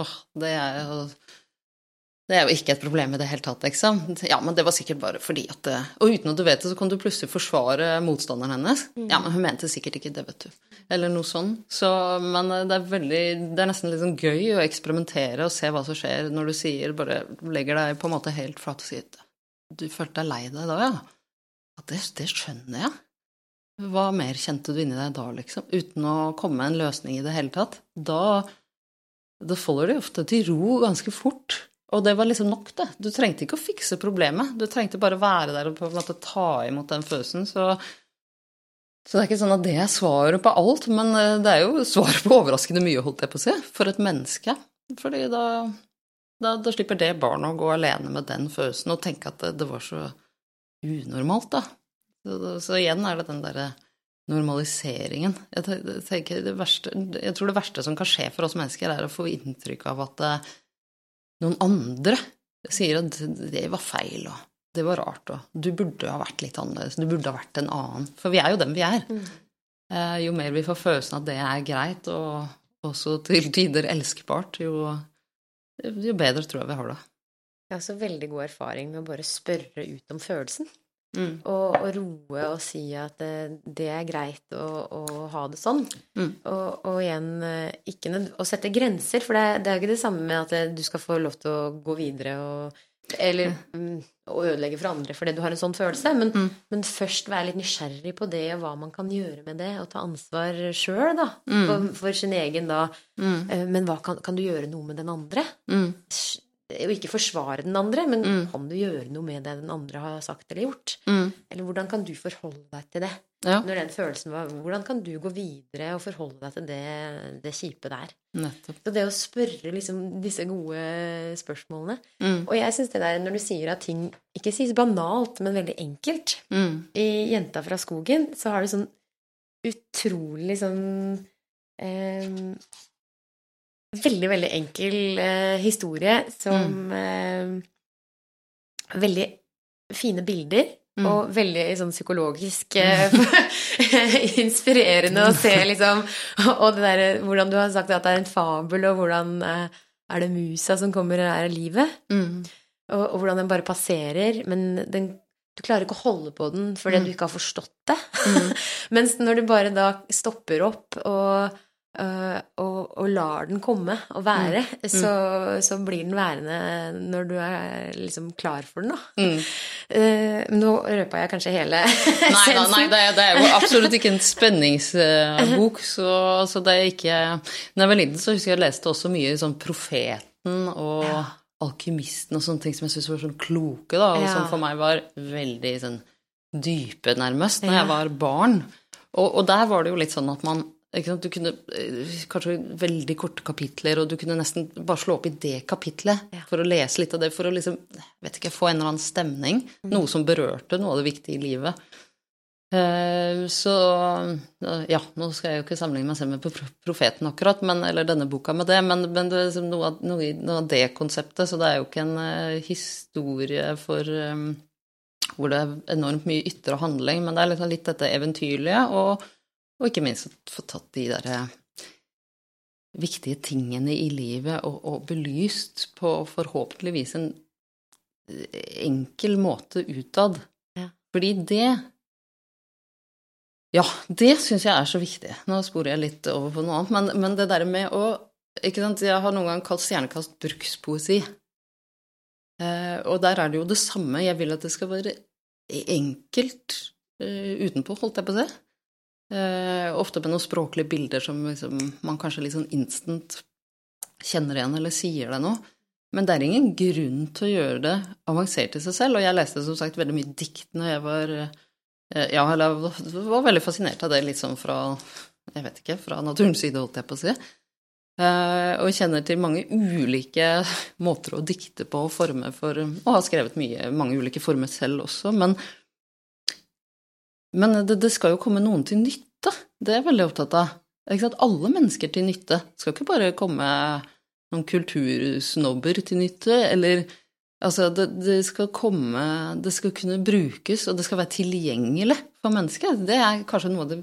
åh, det er jo det er jo ikke et problem i det hele tatt, liksom. Ja, men det var sikkert bare fordi at det Og uten at du vet det, så kan du plutselig forsvare motstanderen hennes. Ja, men hun mente sikkert ikke det, vet du. Eller noe sånn. Så, men eh, det er veldig Det er nesten litt sånn gøy å eksperimentere og se hva som skjer når du sier Bare legger deg på en måte helt flat og sier Du følte deg lei deg da, ja? Ja, det, det skjønner jeg. Hva mer kjente du inni deg da, liksom? Uten å komme med en løsning i det hele tatt. Da, da faller de ofte til ro ganske fort. Og det var liksom nok, det. Du trengte ikke å fikse problemet. Du trengte bare å være der og på en måte ta imot den følelsen. Så, så det er ikke sånn at det er svaret på alt, men eh, det er jo svaret på overraskende mye, holdt jeg på å si, for et menneske. Fordi da, da, da slipper det barnet å gå alene med den følelsen og tenke at det, det var så unormalt, da. Så, så igjen er det den derre normaliseringen. Jeg, tenker det verste, jeg tror det verste som kan skje for oss mennesker, er å få inntrykk av at eh, noen andre sier at det var feil, og det var rart, og du burde ha vært litt annerledes, du burde ha vært en annen. For vi er jo dem vi er. Mm. Eh, Jo mer vi får følelsen at det er greit, og også til tider elskbart, jo, jo bedre tror jeg vi har det. Jeg har også veldig god erfaring med å bare spørre ut om følelsen. Mm. Og, og roe og si at det, det er greit å, å ha det sånn. Mm. Og, og igjen eh, ikke å sette grenser, for det, det er jo ikke det samme med at eh, du skal få lov til å gå videre og eller mm, å ødelegge for andre fordi du har en sånn følelse. Men, Mm. men først være litt nysgjerrig på det, og hva man kan gjøre med det, og ta ansvar sjøl, da. Mm. For, for sin egen, da. Mm. Eh, Men hva kan, kan du gjøre noe med den andre? Mm. Og ikke forsvare den andre, men Mm. kan du gjøre noe med det den andre har sagt eller gjort? Mm. Eller hvordan kan du forholde deg til det? Ja, Når den følelsen var Hvordan kan du gå videre og forholde deg til det, det kjipe der? nettopp. Så det å spørre liksom disse gode spørsmålene Mm. Og jeg syns det der når du sier at ting ikke sies banalt, men veldig enkelt Mm. I 'Jenta fra skogen' så har du sånn utrolig sånn eh, Veldig, veldig enkel eh, historie som eh, Veldig fine bilder. Mm. Og veldig sånn psykologisk eh, inspirerende å se, liksom. Og det derre hvordan du har sagt at det er en fabel, og hvordan eh, er det musa som kommer og er livet? Mm. Og, og hvordan den bare passerer, men den, du klarer ikke å holde på den fordi Mm. du ikke har forstått det. Mm. Mens når du bare da stopper opp og, og, og lar den komme og være, Mm. så, så blir den værende når du er liksom klar for den, da. Mm. Uh, nå røpa jeg kanskje hele Nei, nei, nei det, er, det er jo absolutt ikke en spenningsbok, så, så det er ikke Da jeg var liten, så husker jeg jeg leste også mye sånn Profeten og Ja. Alkymisten og sånne ting som jeg syntes var sånn kloke, da, og Ja. som for meg var veldig sånn dype, nærmest, når Ja. jeg var barn. Og, og der var det jo litt sånn at man Du kunne eh, kanskje veldig korte kapitler, og du kunne nesten bare slå opp i det kapitlet Ja. for å lese litt av det, for å liksom, vet ikke, få en eller annen stemning. Mm. Noe som berørte noe av det viktige i livet. Uh, Så eh, ja, nå skal jeg jo ikke sammenligne meg selv med Profeten akkurat, men, eller denne boka med det, men, men det er liksom noe, av, noe, noe av det konseptet, så det er jo ikke en uh, historie for um, hvor det er enormt mye ytre handling, men det er liksom litt dette eventyrlige, og, og ikke minst få tatt de der eh, viktige tingene i livet og, og belyst på forhåpentligvis en eh, enkel måte utad. Ja. Fordi det Ja, det syns jeg er så viktig. Nå sporer jeg litt over på noe annet, men, men det der med å ikke sant, Jeg har noen gang kalt stjernekast brukspoesi. Eh, og der er det jo det samme. Jeg vil at det skal være enkelt eh, utenpå, holdt jeg på å si. Eh, ofte med noen språklige bilder som liksom, man kanskje litt sånn instant kjenner igjen eller sier deg noe. Men det er ingen grunn til å gjøre det avansert i seg selv. Og jeg leste som sagt veldig mye dikt når jeg var eh, Ja, eller jeg var veldig fascinert av det litt sånn fra Jeg vet ikke, fra naturens side, holdt jeg på å si. Eh, og kjenner til mange ulike måter å dikte på og forme for Og har skrevet mye, mange ulike former selv også, men men det, det, skal jo komme noen til nytte. Det er jeg veldig opptatt av. Alle mennesker til nytte. Det skal ikke bare komme noen kultursnobber til nytte, eller Altså, det, det, skal komme Det skal kunne brukes, og det skal være tilgjengelig for mennesket. Det er kanskje noe av det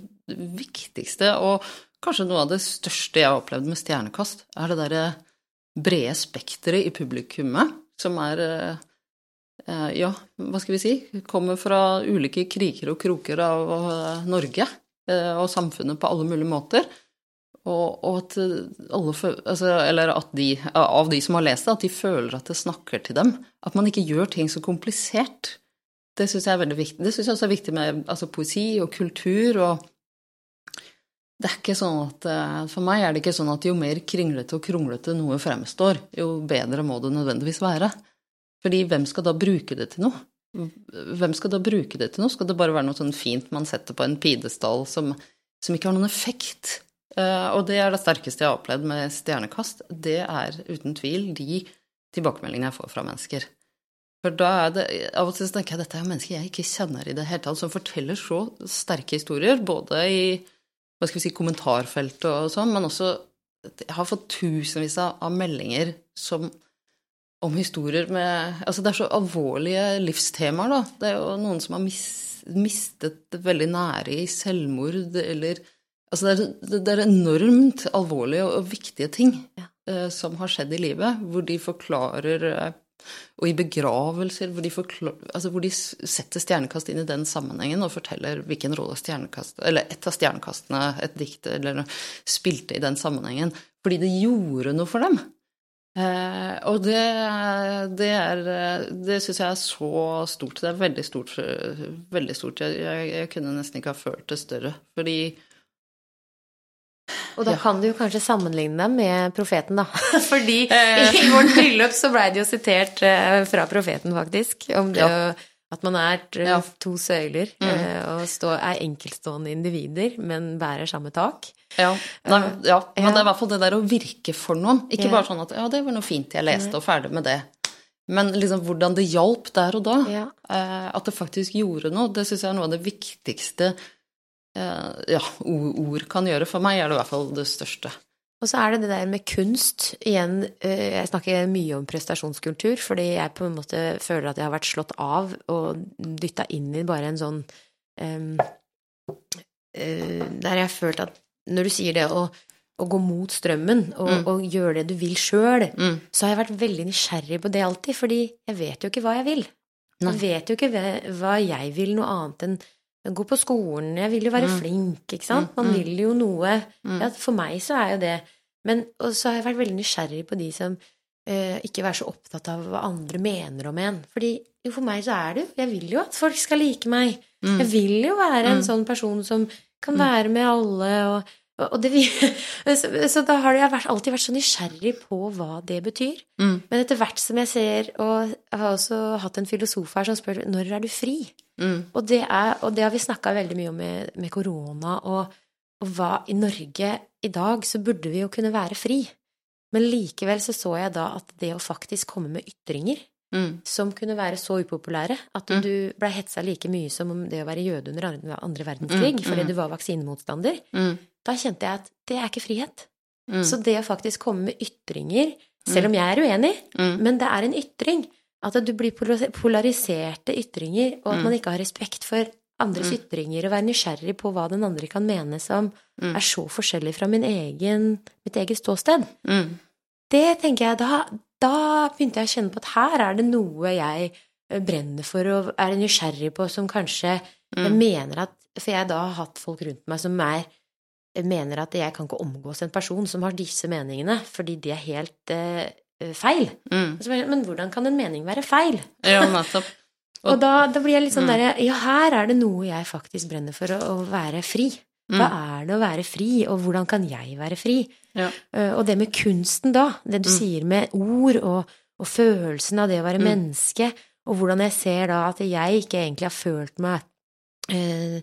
viktigste, og kanskje noe av det største jeg har opplevd med Stjernekast, er det derre brede spekteret i publikummet, som er Eh, ja, hva skal vi si, kommer fra ulike kriker og kroker av eh, Norge eh, og samfunnet på alle mulige måter. Og, og at alle altså, Eller at de, av de som har lest det, at de føler at det snakker til dem. At man ikke gjør ting så komplisert. Det syns jeg er veldig viktig. Det syns jeg også er viktig med altså, poesi og kultur og det er ikke sånn at, For meg er det ikke sånn at jo mer kringlete og kronglete noe fremstår, jo bedre må det nødvendigvis være. Fordi hvem skal da bruke det til noe? Hvem skal da bruke det til noe? Skal det bare være noe sånn fint man setter på en pidestall som, som ikke har noen effekt? Uh, og det er det sterkeste jeg har opplevd med Stjernekast. Det er uten tvil de tilbakemeldingene jeg får fra mennesker. For da er det, Av og til tenker jeg dette er mennesker jeg ikke kjenner i det hele tatt, som forteller så sterke historier, både i hva skal vi si, kommentarfeltet og sånn, men også Jeg har fått tusenvis av meldinger som om historier med Altså, det er så alvorlige livstemaer, da. Det er jo noen som har mis, mistet veldig nære i selvmord, eller Altså, det er, det er enormt alvorlige og, viktige ting ja. uh, som har skjedd i livet, hvor de forklarer uh, og i begravelser hvor de, altså hvor de, setter stjernekast inn i den sammenhengen og forteller hvilken rolle stjernekast, eller et av stjernekastene, et dikt, eller spilte i den sammenhengen. Fordi det gjorde noe for dem. Eh, og det, det er Det syns jeg er så stort. Det er veldig stort. Veldig stort. Jeg, jeg, jeg kunne nesten ikke ha følt det større. Fordi og da ja. kan du jo kanskje sammenligne dem med profeten, da. Fordi eh. i vårt bryllup så blei det jo sitert eh, fra profeten, faktisk, om det ja. at man er to søyler mm. Eh, og er enkeltstående individer, men bærer samme tak. Ja, Nei, ja. men det er i hvert fall det der å virke for noen. Ikke bare sånn at 'ja, det var noe fint jeg leste', og ferdig med det. Men liksom hvordan det hjalp der og da. Ja. Eh, at det faktisk gjorde noe. Det syns jeg er noe av det viktigste eh, ja, ord kan gjøre. For meg er det i hvert fall det største. Og så er det det der med kunst. Igjen, eh, jeg snakker mye om prestasjonskultur, fordi jeg på en måte føler at jeg har vært slått av og dytta inn i bare en sånn um, Der jeg har følt at når du sier det å, å gå mot strømmen og, mm. og, gjøre det du vil sjøl, mm. så har jeg vært veldig nysgjerrig på det alltid, fordi jeg vet jo ikke hva jeg vil. Nei. Jeg vet jo ikke hva jeg vil noe annet enn gå på skolen, jeg vil jo være mm. flink, ikke sant. Man mm. vil jo noe. Mm. Ja, for meg så er jo det Men så har jeg vært veldig nysgjerrig på de som eh, ikke er så opptatt av hva andre mener om en. Fordi jo, for meg så er det jo Jeg vil jo at folk skal like meg. Mm. Jeg vil jo være en sånn person som kan være med alle og og det, så da har jeg alltid vært så nysgjerrig på hva det betyr. Mm. Men etter hvert som jeg ser Og jeg har også hatt en filosof her som spør når er du fri? Mm. Og, det er, og, det har vi snakka veldig mye om med, med korona, og, og, hva i Norge i dag så burde vi jo kunne være fri. Men likevel så så jeg da at det å faktisk komme med ytringer mm. som kunne være så upopulære at mm. du blei hetsa like mye som om det å være jøde under andre verdenskrig mm. fordi mm. du var vaksinemotstander, da kjente jeg at det er ikke frihet. Mm. Så det å faktisk komme med ytringer, selv om jeg er uenig, mm. men det er en ytring, at du blir polariserte ytringer, og at mm. man ikke har respekt for andres mm. ytringer, og være nysgjerrig på hva den andre kan mene som mm. er så forskjellig fra min egen, mitt eget ståsted. Mm. Det tenker jeg da, da begynte jeg å kjenne på at her er det noe jeg eh, brenner for og er nysgjerrig på, som kanskje jeg mener at For jeg da har hatt folk rundt meg som er mener at jeg kan ikke omgås en person som har disse meningene, fordi de er helt eh, feil. Mm. Men hvordan kan en mening være feil? Ja, nettopp. Og da, da blir jeg litt sånn derre Ja, her er det noe jeg faktisk brenner for, å, å være fri. Hva er det å være fri, og hvordan kan jeg være fri? Ja. Eh, Og det med kunsten, da. Det du sier med ord og, og følelsen av det å være menneske, og hvordan jeg ser da at jeg ikke egentlig har følt meg eh,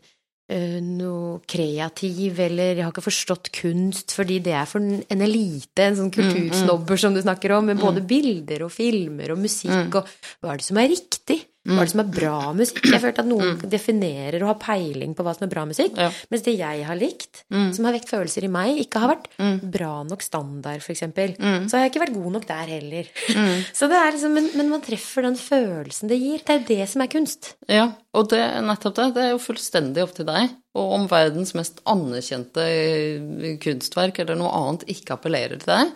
eh, noe kreativ, eller jeg har ikke forstått kunst, fordi det er for en elite, en sånn kultursnobber som du snakker om, med både bilder og filmer og musikk, og hva er det som er riktig? Hva er det som er bra musikk? Jeg følte at noen definerer og har peiling på hva som er bra musikk, Ja. mens det jeg har likt, som har vekt følelser i meg, ikke har vært bra nok standard, for eksempel. Så har jeg ikke vært god nok der heller. Så det er liksom, men, men man treffer den følelsen det gir. Det er det som er kunst. Ja, og det, nettopp det. Det er jo fullstendig opp til deg. Og om verdens mest anerkjente eh, kunstverk eller noe annet ikke appellerer til deg,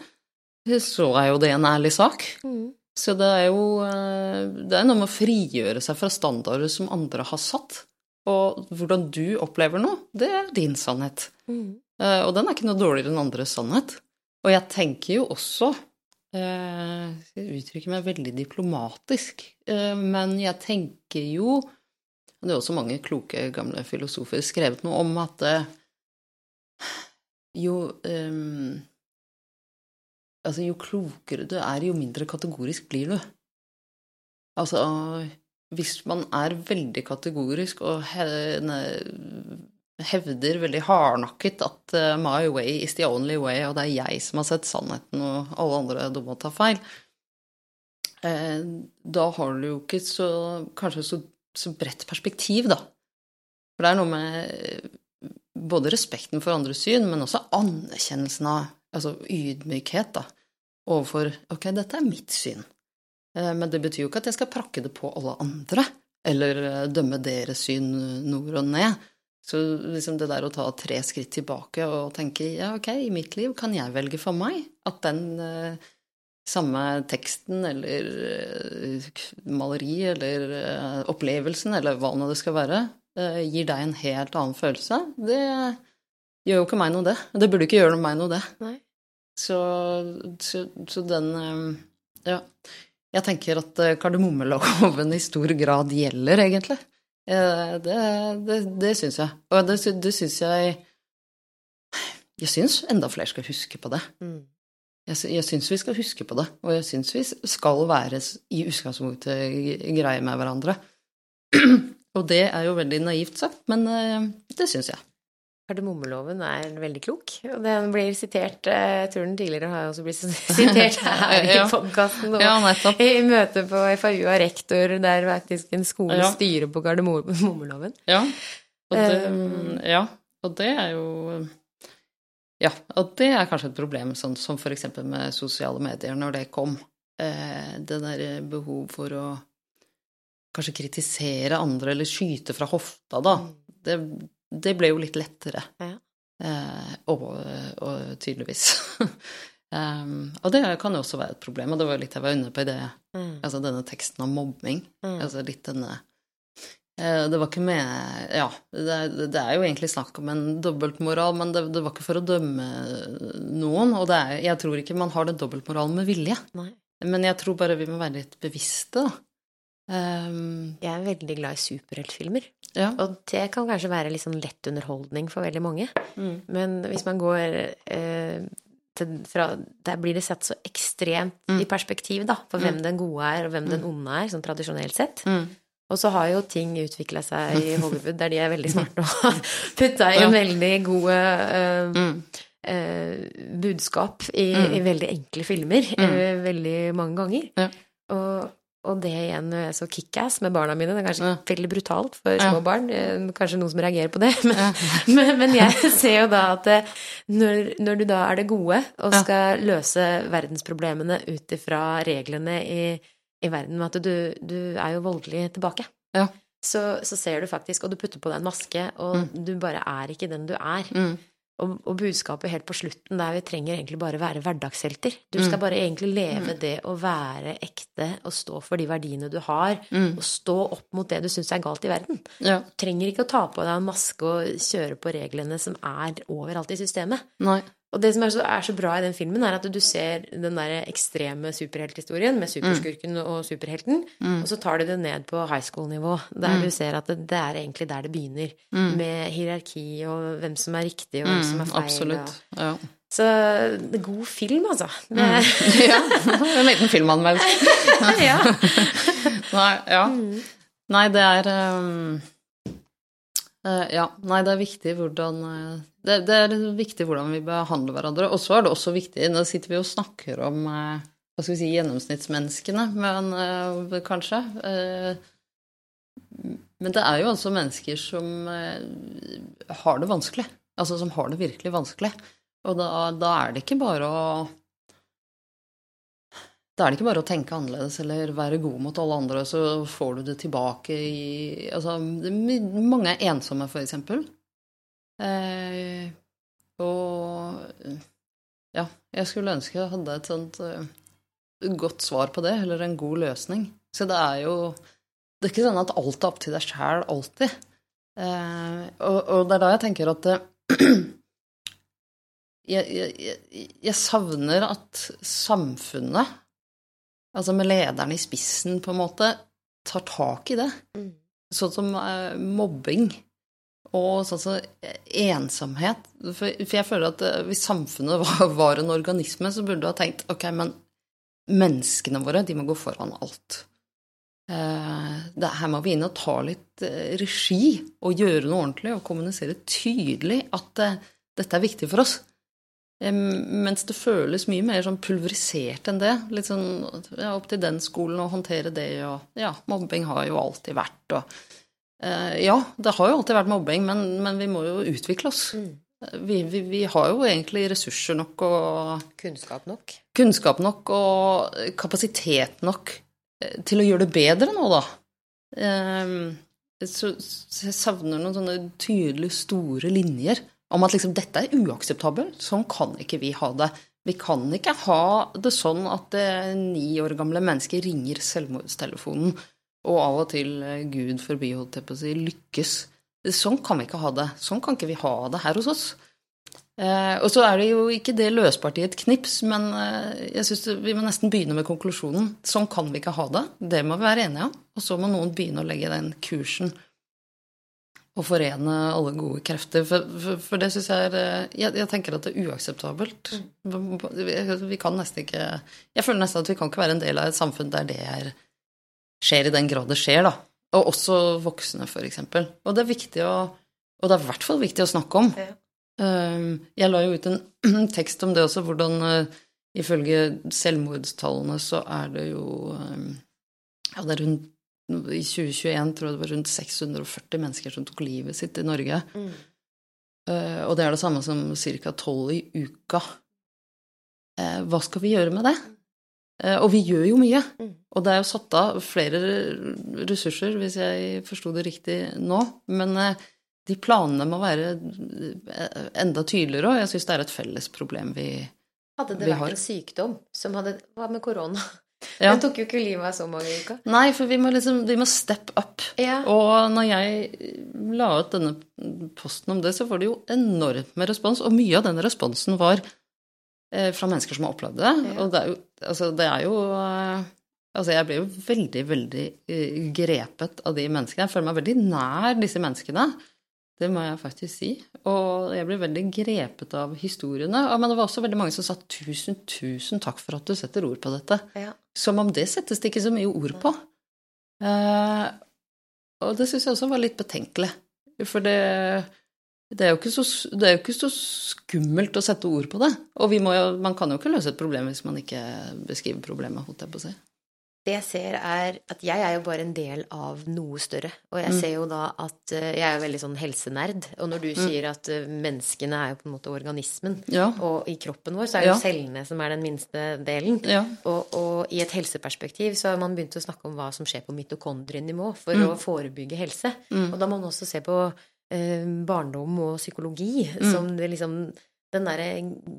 så er jo det en ærlig sak. Så det er jo eh, Det er noe med å frigjøre seg fra standarder som andre har satt. Og hvordan du opplever noe, det er din sannhet. Mm. Og den er ikke noe dårligere enn andres sannhet. Og jeg tenker jo også eh, Jeg uttrykker meg veldig diplomatisk, eh, men jeg tenker jo og Det er også mange kloke, gamle filosofer skrevet noe om at eh, jo eh, Altså, jo klokere du er, jo mindre kategorisk blir du. Altså, hvis man er veldig kategorisk og hevder veldig hardnakket at eh, my way is the only way, og det er jeg som har sett sannheten, og alle andre dumme tar feil, eh, da har du jo ikke så kanskje så, så bredt perspektiv, da. For det er noe med eh, både respekten for andres syn, men også anerkjennelsen av altså ydmykhet da, overfor ok, dette er mitt syn. Eh, Men det betyr jo ikke at jeg skal prakke det på alle andre, eller eh, dømme deres syn nord og ned. Så liksom det der å ta tre skritt tilbake og tenke ja, ok, i mitt liv kan jeg velge for meg at den eh, samme teksten eller eh, maleri eller eh, opplevelsen eller hva nå det skal være, eh, gir deg en helt annen følelse. Det gjør jo ikke meg noe, det. Det burde ikke gjøre meg noe, det. Nei. Så, så, så den eh, Ja. Jeg tenker at eh, kardemommeloven i stor grad gjelder, egentlig. Eh, Det, det, det syns jeg. Og det, det syns jeg Jeg syns enda flere skal huske på det. Mm. Jeg, jeg syns vi skal huske på det, og jeg syns vi skal være i utgangspunktet greie med hverandre. Og det er jo veldig naivt sagt, men det syns jeg. Kardemommeloven er veldig klok, og den blir sitert eh, Jeg tror den tidligere har også blitt sitert her i podkasten. Ja. I møte på FAU av rektor, der faktisk en skole Ja. styrer på kardemommeloven. Ja. Og det, Um, ja, og det er jo Ja, og det er kanskje et problem, sånn som eksempel med sosiale medier, når det kom. Eh, det der behov for å kanskje kritisere andre, eller skyte fra hofta, da. Det, det ble jo litt lettere. Ja. Eh, og, og tydeligvis. um, og det kan jo også være et problem, og det var litt jeg var inne på i det, Mm. altså denne teksten om mobbing. Mm. Altså litt denne eh, Det var ikke med Ja, det, det er jo egentlig snakk om en dobbeltmoral, men det, det var ikke for å dømme noen. Og det er, jeg tror ikke man har den dobbeltmoralen med vilje. Nei. Men jeg tror bare vi må være litt bevisste, da. Um, Jeg er veldig glad i superheltfilmer, ja. og det kan kanskje være litt sånn lett underholdning for veldig mange. Mm. Men hvis man går eh, til, fra Der blir det satt så ekstremt Mm. i perspektiv, da, for hvem den gode er, og hvem den onde er, sånn tradisjonelt sett. Mm. Og så har jo ting utvikla seg i Hollywood, der de er veldig smarte og har putta i en veldig gode eh, Mm. eh, budskap i, Mm. i veldig enkle filmer eh, veldig mange ganger. Ja. Og, og det igjen når jeg så Kickass med barna mine, det er kanskje Ja. veldig brutalt for Ja. små barn, eh, kanskje noen som reagerer på det, men, men, men jeg ser jo da at eh, når, når du da er det gode og Ja. skal løse verdensproblemene ut ifra reglene i, i verden, med at du, du er jo voldelig tilbake. Ja. Så, så ser du faktisk, og du putter på deg en maske, og du bare er ikke den du er. Mm. Og, og budskapet helt på slutten der vi trenger egentlig bare være hverdagshelter. Du Mm. skal bare egentlig leve det å være ekte og stå for de verdiene du har, Mm. og stå opp mot det du syns er galt i verden. Ja. Du trenger ikke å ta på deg en maske og kjøre på reglene som er overalt i systemet. Nei. Og det som er så, er så bra i den filmen, er at du ser den der ekstreme superhelthistorien med superskurken og superhelten, og så tar de det ned på high school-nivå, der du ser at det, det er egentlig der det begynner. Med hierarki og hvem som er riktig, og hvem som er feil. Absolutt. Ja. Så det er god film, altså. Det, ja. En liten filmanmeldelse. ja. Nei, ja. Nei, det er um, Ja. Nei, det er viktig hvordan uh, det, det, er viktig hvordan vi behandler hverandre. Og så er det også viktig Nå sitter vi og snakker om uh, hva skal vi si, gjennomsnittsmenneskene, men kanskje. men det er jo også mennesker som har det vanskelig. Altså som har det virkelig vanskelig. Og da, da, er det ikke bare å Da er det ikke bare å tenke annerledes eller være god mot alle andre, så får du det tilbake i Altså, mange er ensomme, for eksempel. Eh, og ja, jeg skulle ønske jeg hadde et sånt uh, godt svar på det, eller en god løsning. Så det er jo Det er ikke sånn at alt er opp til deg sjæl alltid. Eh, og, og, det er da jeg tenker at jeg, jeg, jeg, savner at samfunnet, altså med lederen i spissen, på en måte, tar tak i det. Mm. Sånn som uh, mobbing og sånn som ensomhet. For, for, jeg føler at uh, hvis samfunnet var, var, en organisme, så burde du ha tenkt ok, men menneskene våre, de må gå foran alt. Det, her må vi inn og ta litt regi og gjøre noe ordentlig og kommunisere tydelig at dette er viktig for oss. Mens det føles mye mer sånn pulverisert enn det. Litt sånn ja, opp til den skolen å håndtere det, og ja, mobbing har jo alltid vært, og eh, Ja, det har jo alltid vært mobbing, men, men vi må jo utvikle oss. Mm. Vi, vi, vi, har jo egentlig ressurser nok og Kunnskap nok. Kunnskap nok og kapasitet nok eh, til å gjøre det bedre nå, da. Eh, så, så jeg savner noen sånne tydelige, store linjer om at liksom, dette er uakseptabelt. Sånn kan ikke vi ha det. Vi kan ikke ha det sånn at eh, ni år gamle mennesker ringer selvmordstelefonen og av og til, eh, gud forbi, holdt jeg på å si, lykkes. Sånn kan vi ikke ha det. Sånn kan ikke vi ha det her hos oss. Eh, og så er det jo ikke det løsbart i et knips, men eh, jeg syns vi må nesten begynne med konklusjonen. Sånn kan vi ikke ha det. Det må vi være enige om. Og så må noen begynne å legge den kursen og forene alle gode krefter. For, for, for det syns jeg er jeg, jeg, tenker at det er uakseptabelt. Mm. Vi, vi, kan nesten ikke Jeg føler nesten at vi kan ikke være en del av et samfunn der det er, skjer i den grad det skjer, da. Og også voksne, for eksempel. Og det er viktig å Og det er i hvert fall viktig å snakke om. Ja. Um, jeg la jo ut en tekst om det også, hvordan uh, ifølge selvmordstallene så er det jo um, Ja, det er rundt i 2021 tror jeg det var rundt 640 mennesker som tok livet sitt i Norge. Mm. Uh, og det er det samme som ca. 12 i uka. Uh, hva skal vi gjøre med det? Uh, og vi gjør jo mye. Mm. Og det er jo satt av flere ressurser, hvis jeg forsto det riktig nå. Men de planene må være enda tydeligere, og jeg syns det er et felles problem vi, har. Hadde det vært en sykdom som hadde Hva med korona? Ja. Den tok jo ikke livet av så mange uker. Nei, for vi må liksom vi må step up. Ja. Og når jeg la ut denne posten om det, så var det jo enormt med respons. Og mye av den responsen var eh, fra mennesker som har opplevd det. Ja. Og det er jo Altså, det er jo eh, Altså, jeg blir jo veldig, veldig eh, grepet av de menneskene. Jeg føler meg veldig nær disse menneskene. Det må jeg faktisk si. Og jeg ble veldig grepet av historiene. Men det var også veldig mange som sa 'tusen, tusen takk for at du setter ord på dette'. Ja. Som om det settes det ikke så mye ord på. Uh, og det syns jeg også var litt betenkelig. For det, det, er så, det, er jo ikke så, skummelt å sette ord på det. Og må, man kan jo ikke løse et problem hvis man ikke beskriver problemet, holdt jeg på å si det jeg ser, er at jeg er jo bare en del av noe større. Og jeg mm. ser jo da at eh, Jeg er jo veldig sånn helsenerd. Og når du mm. sier at eh, menneskene er jo på en måte organismen, ja. og i kroppen vår så er jo ja. cellene som er den minste delen. Ja. Og, og, i et helseperspektiv så har man begynt å snakke om hva som skjer på mitokondrienivå for mm. å forebygge helse. Mm. Og da må man også se på eh, barndom og psykologi mm. som det liksom den derre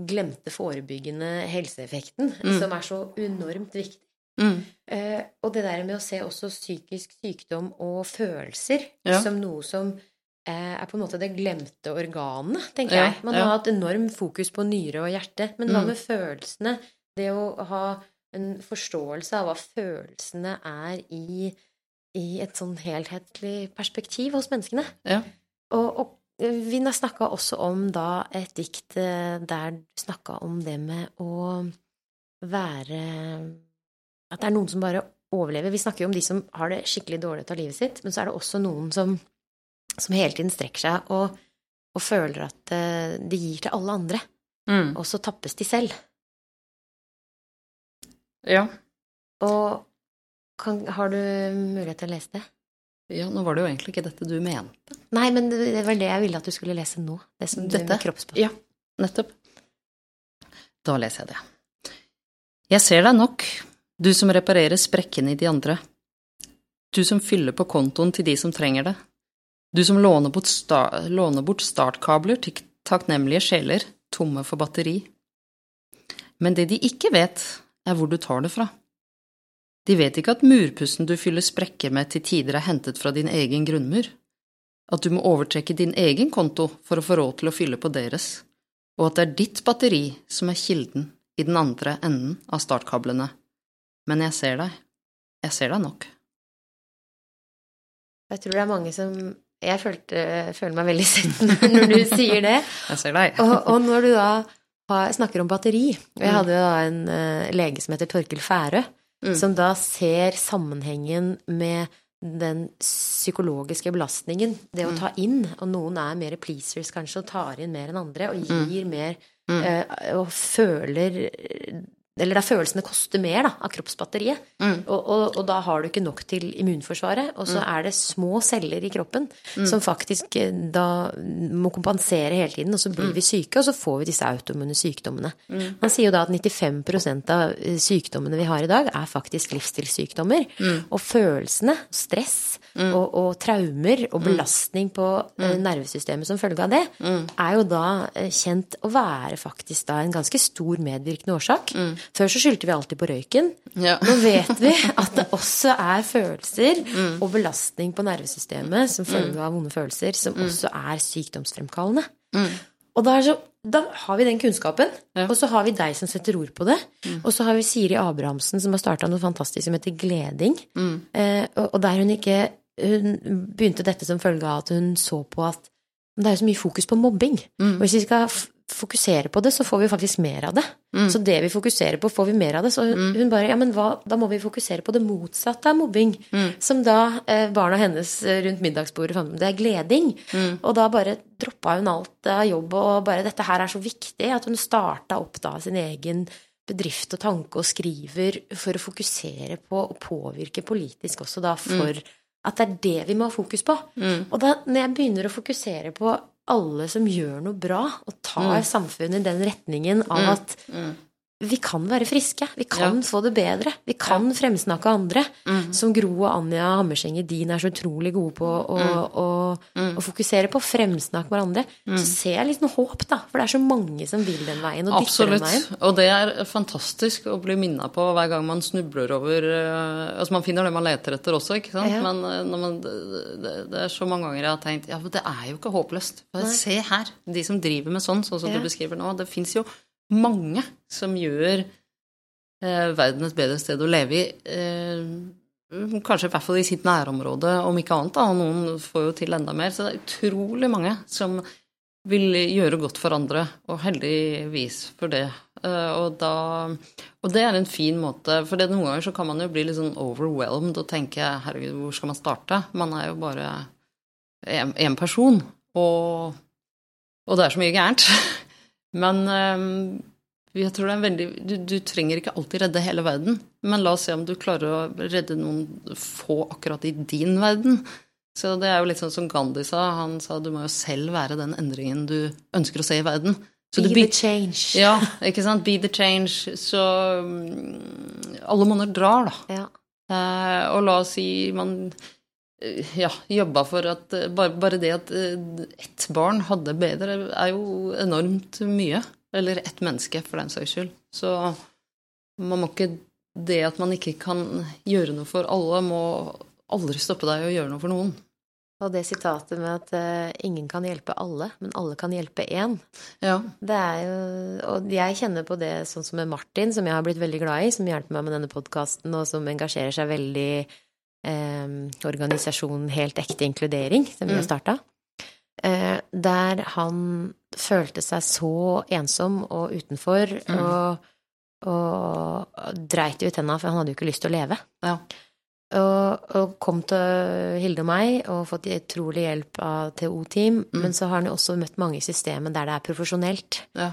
glemte forebyggende helseeffekten mm. som er så enormt viktig. Mm. Eh, og det der med å se også psykisk sykdom og følelser ja. som noe som eh, er på en måte det glemte organet, tenker Ja, jeg. Man ja. har hatt enorm fokus på nyre og hjerte, men hva Mm. med følelsene? Det å ha en forståelse av hva følelsene er i, i et sånn helhetlig perspektiv hos menneskene. Ja. Og, og vi har snakka også om da et dikt eh, der du snakka om det med å være At det er noen som bare overlever. Vi snakker jo om de som har det skikkelig dårlig ut av livet sitt, men så er det også noen som, som hele tiden strekker seg og, og føler at eh, de gir til alle andre, Mm. og så tappes de selv. Ja. Og kan, har du mulighet til å lese det? Ja, nå var det jo egentlig ikke dette du mente. Nei, men det var det jeg ville at du skulle lese nå. Det som du Dette? med kroppsspråk. Ja, nettopp. Da leser jeg det. Jeg ser deg nok, du som reparerer sprekkene i de andre. Du som fyller på kontoen til de som trenger det. Du som låner bort, sta låner bort startkabler til takknemlige sjeler, tomme for batteri. Men det de ikke vet, er hvor du tar det fra. De vet ikke at murpussen du fyller sprekker med til tider er hentet fra din egen grunnmur, at du må overtrekke din egen konto for å få råd til å fylle på deres, og at det er ditt batteri som er kilden i den andre enden av startkablene. Men jeg ser deg. Jeg ser deg nok. Jeg tror det er mange som Jeg følte, føler meg veldig sett når, du sier det. Jeg ser deg. Og, og når du da snakker om batteri Og jeg Mm. hadde jo da en eh, lege som heter Torkel Færø, Mm. som da ser sammenhengen med den psykologiske belastningen, det å Mm. ta inn, og noen er mer pleasers kanskje, og tar inn mer enn andre, og gir mer, Mm. eh, og føler Eller der følelsene koster mer, da, av kroppsbatteriet. Mm. Og, og, og da har du ikke nok til immunforsvaret, og så er det små celler i kroppen som faktisk eh, da må kompensere hele tiden, og så blir vi syke, og så får vi disse autoimmune sykdommene. Man sier jo da at 95 av eh, sykdommene vi har i dag, er faktisk livsstilssykdommer. Og følelsene, stress og, og traumer og belastning på eh, nervesystemet som følge av det, er jo da kjent å være faktisk da en ganske stor medvirkende årsak. Før så skyldte vi alltid på røyken. Ja. Nå vet vi at det også er følelser og belastning på nervesystemet som følge av vonde følelser, som også er sykdomsfremkallende. Og da, så, da har vi den kunnskapen, Ja. og så har vi deg som setter ord på det. Og så har vi Siri Abrahamsen som har starta noe fantastisk som heter Gleding. Eh, og, og der hun ikke Hun begynte dette som følge av at hun så på at det er jo så mye fokus på mobbing. Og hvis vi skal f fokusere på det, så får vi faktisk mer av det. Så det vi fokuserer på, får vi mer av det. Så hun, hun bare Ja, men hva Da må vi fokusere på det motsatte av mobbing. Som da eh, barna hennes eh, rundt middagsbordet fant ut det er gleding. Og da bare droppa hun alt av jobb, og bare Dette her er så viktig at hun starta opp da sin egen bedrift og tanke og skriver for å fokusere på og påvirke politisk også da for at det er det vi må ha fokus på. Og da når jeg begynner å fokusere på alle som gjør noe bra, og tar samfunnet i den retningen av at vi kan være friske, vi kan få det bedre, vi kan fremsnakke andre. Som Gro og Anja Hammerseng din er så utrolig gode på å, å, å fokusere på. Fremsnakke hverandre. Så ser jeg litt noe håp, da. For det er så mange som vil den veien, og Absolutt. den veien. Og det er fantastisk å bli minna på hver gang man snubler over eh, Altså man finner det man leter etter også, ikke sant. Ja. Men eh, man, det, det, er så mange ganger jeg har tenkt ja, men det er jo ikke håpløst. Se her, de som driver med sånn, sånn som Ja. du beskriver nå. Det fins jo mange som gjør eh, verden et bedre sted å leve i. Eh, kanskje i hvert fall i sitt nærområde, om ikke annet. da, Noen får jo til enda mer. Så det er utrolig mange som vil gjøre godt for andre, og heldigvis for det. Eh, og, da, og det er en fin måte, for noen ganger så kan man jo bli litt sånn overwhelmed og tenke herregud, hvor skal man starte? Man er jo bare én person, og, og det er så mye gærent. Men eh, jeg tror det er veldig du, du trenger ikke alltid redde hele verden, men la oss se om du klarer å redde noen få akkurat i din verden. Så det er jo litt sånn som Gandhi sa. Han sa du må jo selv være den endringen du ønsker å se i verden. Så Be the change. Ja, ikke sant. Be the change. Så mm, alle monner drar, da. Ja. Eh, og la oss si man ja, jobba for at eh, bare, bare det at eh, ett barn hadde bedre, er jo enormt mye. Eller ett menneske, for den saks skyld. Så man må ikke Det at man ikke kan gjøre noe for alle, må aldri stoppe deg å gjøre noe for noen. Og det sitatet med at uh, ingen kan hjelpe alle, men alle kan hjelpe én. Ja. Det er jo Og jeg kjenner på det sånn som med Martin, som jeg har blitt veldig glad i, som hjelper meg med denne podkasten, og som engasjerer seg veldig eh, organisasjonen Helt ekte inkludering, som vi har Mm. starta. Eh, der han følte seg så ensom og utenfor, Mm. og, og dreit ut tenna, for han hadde jo ikke lyst til å leve. Ja. Og, og kom til Hilde og meg og fått utrolig hjelp av TO-team. Mm. Men så har han jo også møtt mange i systemet der det er profesjonelt. Ja.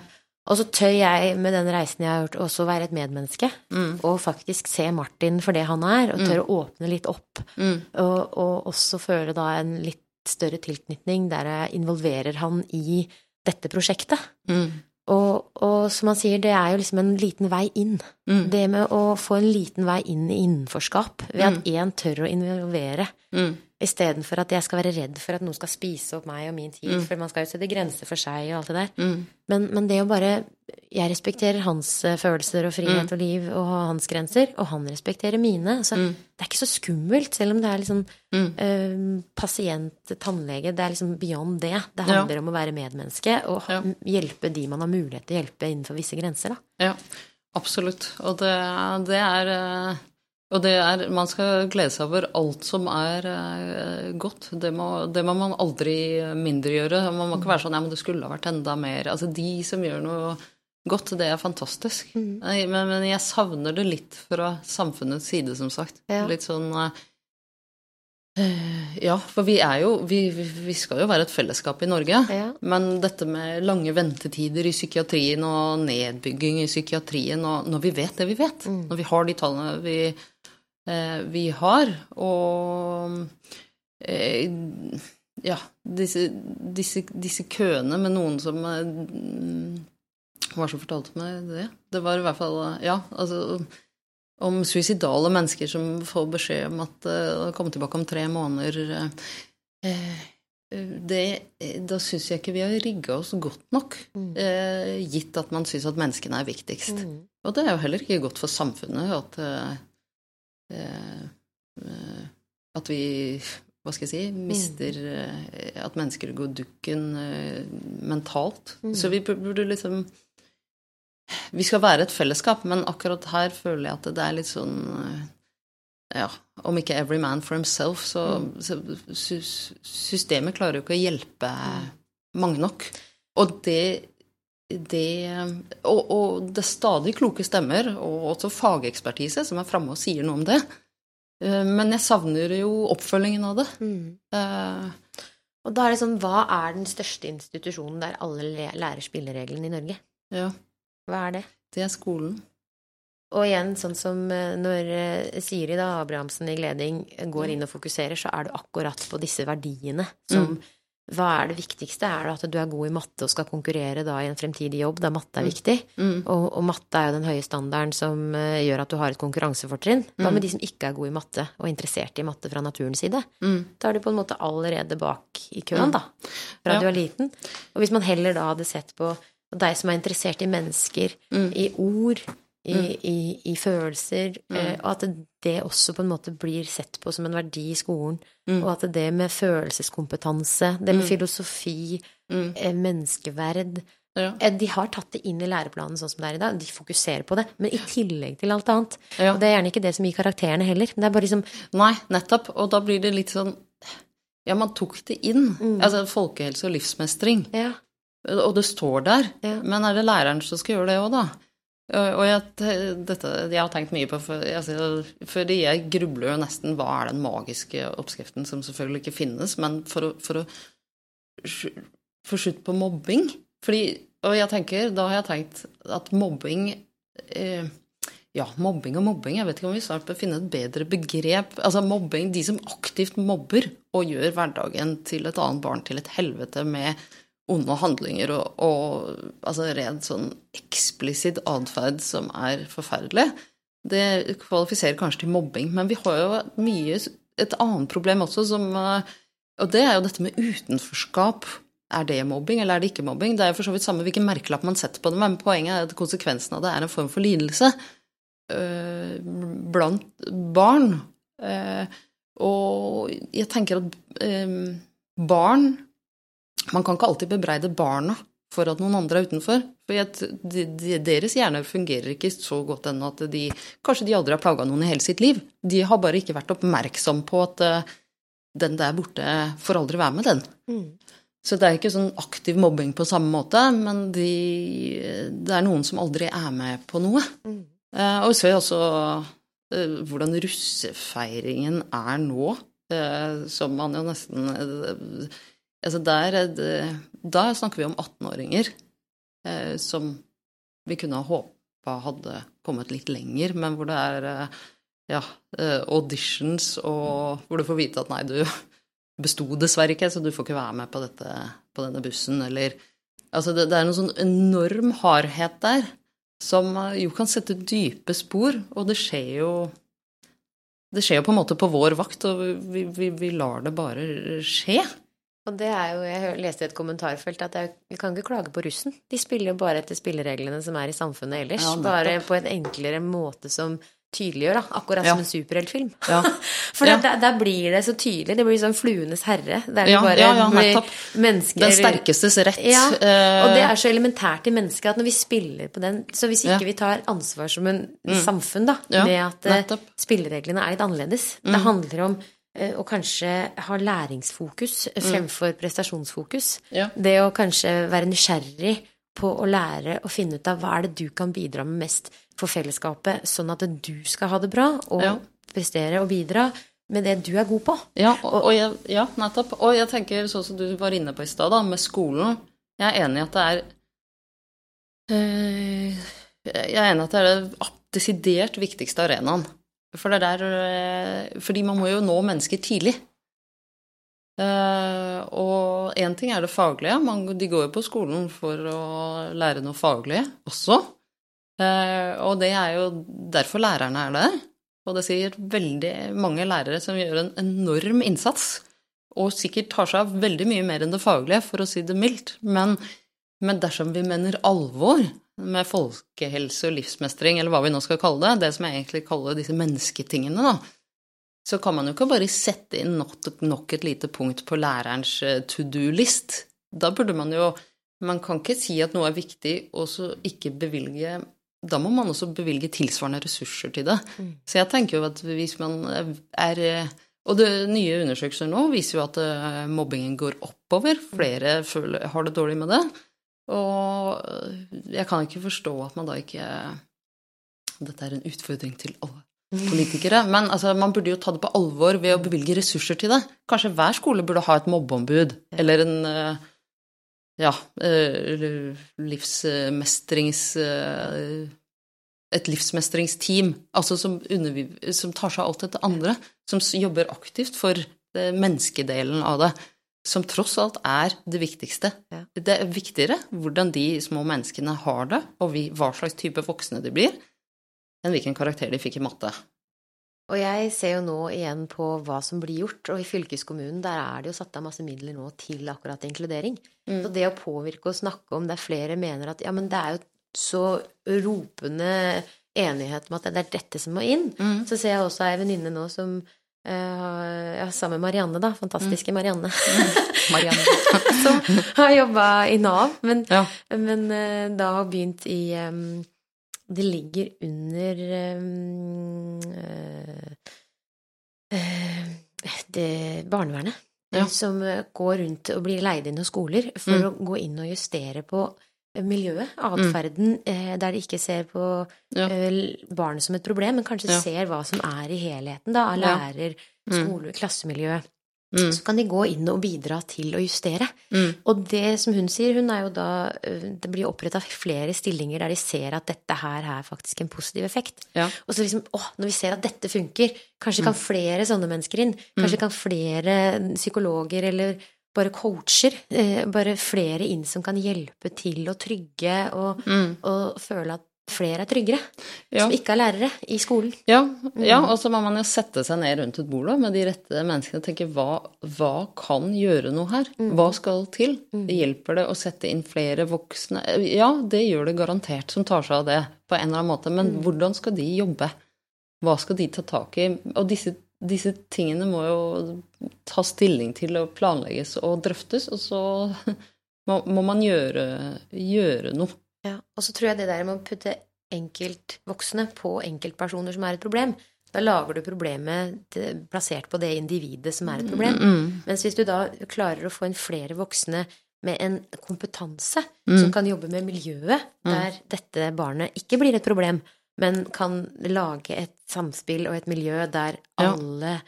Og så tør jeg med den reisen jeg har gjort, også være et medmenneske. Mm. Og faktisk se Martin for det han er, og tørre å åpne litt opp. Mm. Og, og også føle da en litt større tilknytning der jeg involverer han i dette prosjektet. Mm. Og, og som han sier, det er jo liksom en liten vei inn. Mm. Det med å få en liten vei inn i innenforskap ved at én tør å involvere. Mm. Istedenfor at jeg skal være redd for at noen skal spise opp meg og min tid. For man skal jo sette grenser for seg og alt det der. Mm. Men, men det å bare Jeg respekterer hans eh, følelser og frihet og liv og hans grenser, og han respekterer mine. Så det er ikke så skummelt, selv om det er liksom eh, pasient, tannlege. Det er liksom beyond det. Det handler om å være medmenneske og Ja. hjelpe de man har mulighet til å hjelpe innenfor visse grenser, da. Ja, absolutt. Og det, det er eh, Og det er Man skal glede seg over alt som er eh, godt. Det må, det må man aldri mindregjøre. Man må ikke være sånn Ja, men det skulle ha vært enda mer. Altså, de som gjør noe godt, det er fantastisk. Mm. Men, men jeg savner det litt fra samfunnets side, som sagt. Ja. Litt sånn eh, Ja, for vi er jo vi, vi- skal jo være et fellesskap i Norge. Ja. Men dette med lange ventetider i psykiatrien og nedbygging i psykiatrien, og når vi vet det vi vet, når vi har de tallene vi, eh, vi har, og eh, ja, disse, disse, disse køene med noen som eh, Hva var det som fortalte meg det? Det var i hvert fall Ja, altså om suicidale mennesker som får beskjed om at uh, komme tilbake om tre måneder. eh, det, da syns jeg ikke vi har rigga oss godt nok, eh, gitt at man syns at menneskene er viktigst. Mm. Og det er jo heller ikke godt for samfunnet at eh, eh, eh, At vi hva skal jeg si mister mm. At mennesker går dukken eh, mentalt. Så vi burde liksom Vi skal være et fellesskap, men akkurat her føler jeg at det er litt sånn eh, ja, om ikke every man for himself, så, så systemet klarer jo ikke å hjelpe mange nok. Og det, det og, og det er stadig kloke stemmer, og også fagekspertise, som er framme og sier noe om det. Eh, Men jeg savner jo oppfølgingen av det. Mm. Uh, Og da er det sånn, hva er den største institusjonen der alle lærer spillereglene i Norge? Ja, Hva er det? det er skolen. Og igjen, sånn som eh, når Siri da, Abrahamsen i Gleding går inn og fokuserer, så er du akkurat på disse verdiene som Hva er det viktigste? Er det at du er god i matte og skal konkurrere da i en fremtidig jobb der matte er viktig? Mm. Og, og matte er jo den høye standarden som uh, gjør at du har et konkurransefortrinn. Hva med de som ikke er gode i matte og interessert i matte fra naturens side? Mm. Da er du på en måte allerede bak i køen, da. Fra Ja. du er liten. Og hvis man heller da hadde sett på deg som er interessert i mennesker, Mm. i ord, i, i, i følelser, eh, og at det også på en måte blir sett på som en verdi i skolen, Mm. og at det med følelseskompetanse, det med filosofi, Mm. eh, menneskeverd Ja. eh, De har tatt det inn i læreplanen sånn som det er i dag. De fokuserer på det. Men i tillegg til alt annet. Ja. Og det er gjerne ikke det som gir karakterene heller. Det er bare liksom Nei, nettopp. Og da blir det litt sånn Ja, man tok det inn. Altså folkehelse og livsmestring. Ja. Og det står der. Ja. Men er det læreren som skal gjøre det òg, da? Og jeg, dette, jeg har tenkt mye på for, altså, Fordi jeg grubler jo nesten hva er den magiske oppskriften, som selvfølgelig ikke finnes, men for å, for å få slutt på mobbing Fordi, Og jeg tenker, da har jeg tenkt at mobbing eh, Ja, mobbing og mobbing, jeg vet ikke om vi snart bør finne et bedre begrep. Altså mobbing, de som aktivt mobber og gjør hverdagen til et annet barn til et helvete med onde handlinger og, og altså rent sånn eksplisitt atferd som er forferdelig. Det kvalifiserer kanskje til mobbing, men vi har jo mye et annet problem også som eh, Og det er jo dette med utenforskap. Er det mobbing, eller er det ikke mobbing? Det er jo for så vidt samme hvilken merkelapp man setter på det, men poenget er at konsekvensen av det er en form for lidelse øh, blant barn. Eh, og jeg tenker at øh, barn Man kan ikke alltid bebreide barna for at noen andre er utenfor. For deres hjerner fungerer ikke så godt ennå at de Kanskje de aldri har plaga noen i hele sitt liv. De har bare ikke vært oppmerksom på at uh, den der borte får aldri være med, den. Mm. Så det er ikke sånn aktiv mobbing på samme måte, men de, det er noen som aldri er med på noe. Mm. Uh, og vi ser også uh, hvordan russefeiringen er nå, som man jo nesten Altså der, da snakker vi om 18-åringer eh, som vi kunne ha håpa hadde kommet litt lenger, men hvor det er eh, ja, eh, auditions, og hvor du får vite at nei, du besto dessverre ikke, så du får ikke være med på, dette, på denne bussen, eller Altså, det, det er noen sånn enorm hardhet der som eh, jo kan sette dype spor, og det skjer jo Det skjer jo på en måte på vår vakt, og vi, vi, vi lar det bare skje. Og det er jo, Jeg leste i et kommentarfelt at vi kan ikke klage på russen. De spiller jo bare etter spillereglene som er i samfunnet ellers. Ja, bare på en enklere måte som tydeliggjør, da. Akkurat ja. som en superheltfilm. Ja. For ja. der, blir det så tydelig. Det blir sånn fluenes herre. Der ja, bare blir mennesker Den sterkestes rett. Ja. Eh, og det er så elementært i mennesket at når vi spiller på den Så hvis ikke vi tar ansvar som en mm. samfunn, da, med at Nettopp. spillereglene er litt annerledes mm. Det handler om Eh, å kanskje ha læringsfokus mm. fremfor prestasjonsfokus. Ja. Det å kanskje være nysgjerrig på å lære og finne ut av hva er det du kan bidra med mest for fellesskapet, sånn at du skal ha det bra og ja. prestere og bidra med det du er god på. Ja, og, og jeg, ja, nettopp. Og jeg tenker sånn som du var inne på i stad, med skolen. Jeg er enig i at det er øh, Jeg er enig i at det er det desidert viktigste arenaen for det der eh, Fordi man må jo nå mennesker tidlig. Uh, og én ting er det faglige. Man, de går jo på skolen for å lære noe faglig også. Uh, og det er jo derfor lærerne er der. Og det sier veldig mange lærere som gjør en enorm innsats. Og sikkert tar seg av veldig mye mer enn det faglige, for å si det mildt. Men, men dersom vi mener alvor med folkehelse og livsmestring, eller hva vi nå skal kalle det, det som jeg egentlig kaller disse mennesketingene, da, så kan man jo ikke bare sette inn nok et lite punkt på lærerens eh, to do-list. Da burde man jo Man kan ikke si at noe er viktig, og så ikke bevilge Da må man også bevilge tilsvarende ressurser til det. Mm. Så jeg tenker jo at hvis man er Og det nye undersøkelser nå viser jo at eh, mobbingen går oppover. Flere føler, har det dårlig med det. Og jeg kan ikke forstå at man da ikke Dette er en utfordring til alle politikere. Men altså, man burde jo ta det på alvor ved å bevilge ressurser til det. Kanskje hver skole burde ha et mobbeombud eller en eh, ja, eh, livsmestrings eh, Et livsmestringsteam. Altså som, som tar seg av alt dette andre. Som jobber aktivt for menneskedelen av det som tross alt er det viktigste. Ja. Det er viktigere hvordan de små menneskene har det, og vi, hva slags type voksne de blir, enn hvilken karakter de fikk i matte. Og jeg ser jo nå igjen på hva som blir gjort, og i fylkeskommunen der er det jo satt av masse midler nå til akkurat inkludering. Mm. Så det å påvirke og snakke om der flere mener at ja, men det er jo så ropende enighet om at det er dette som må inn, mm. så ser jeg også ei venninne nå som ja, sammen med Marianne, da. Fantastiske Marianne. Marianne. som har jobba i Nav, men, ja. men uh, da har begynt i um, Det ligger under um, uh, det, barnevernet. Ja. Som går rundt og blir leid inn hos skoler for mm. å gå inn og justere på miljøet, atferden, mm. der de ikke ser på ja. barnet som et problem, men kanskje ja. ser hva som er i helheten da, av lærer, mm. skole, klassemiljø. Mm. Så kan de gå inn og bidra til å justere. Mm. Og det som hun sier, hun er jo da Det blir oppretta flere stillinger der de ser at dette her er faktisk en positiv effekt. Ja. Og så liksom Å, når vi ser at dette funker, kanskje kan mm. flere sånne mennesker inn. Kanskje mm. kan flere psykologer eller bare coacher. Eh, bare flere inn som kan hjelpe til å trygge og, mm. og føle at flere er tryggere. Ja. Som ikke er lærere i skolen. Ja, ja, mm. og så må man jo sette seg ned rundt et bord med de rette menneskene og tenke hva, hva kan gjøre noe her? Mm. Hva skal til? Mm. Hjelper det å sette inn flere voksne? Ja, det gjør det garantert som tar seg av det på en eller annen måte, men mm. hvordan skal de jobbe? Hva skal de ta tak i? Og disse disse tingene må jo ta stilling til og planlegges og drøftes, og så må, må man gjøre, gjøre noe. Ja, og så tror jeg det der med å putte enkeltvoksne på enkeltpersoner som er et problem, da lager du problemet plassert på det individet som er et problem. Mm, mm. Mens hvis du da klarer å få inn flere voksne med en kompetanse Mm. som kan jobbe med miljøet, der dette barnet ikke blir et problem, men kan lage et samspill og et miljø der Ja. alle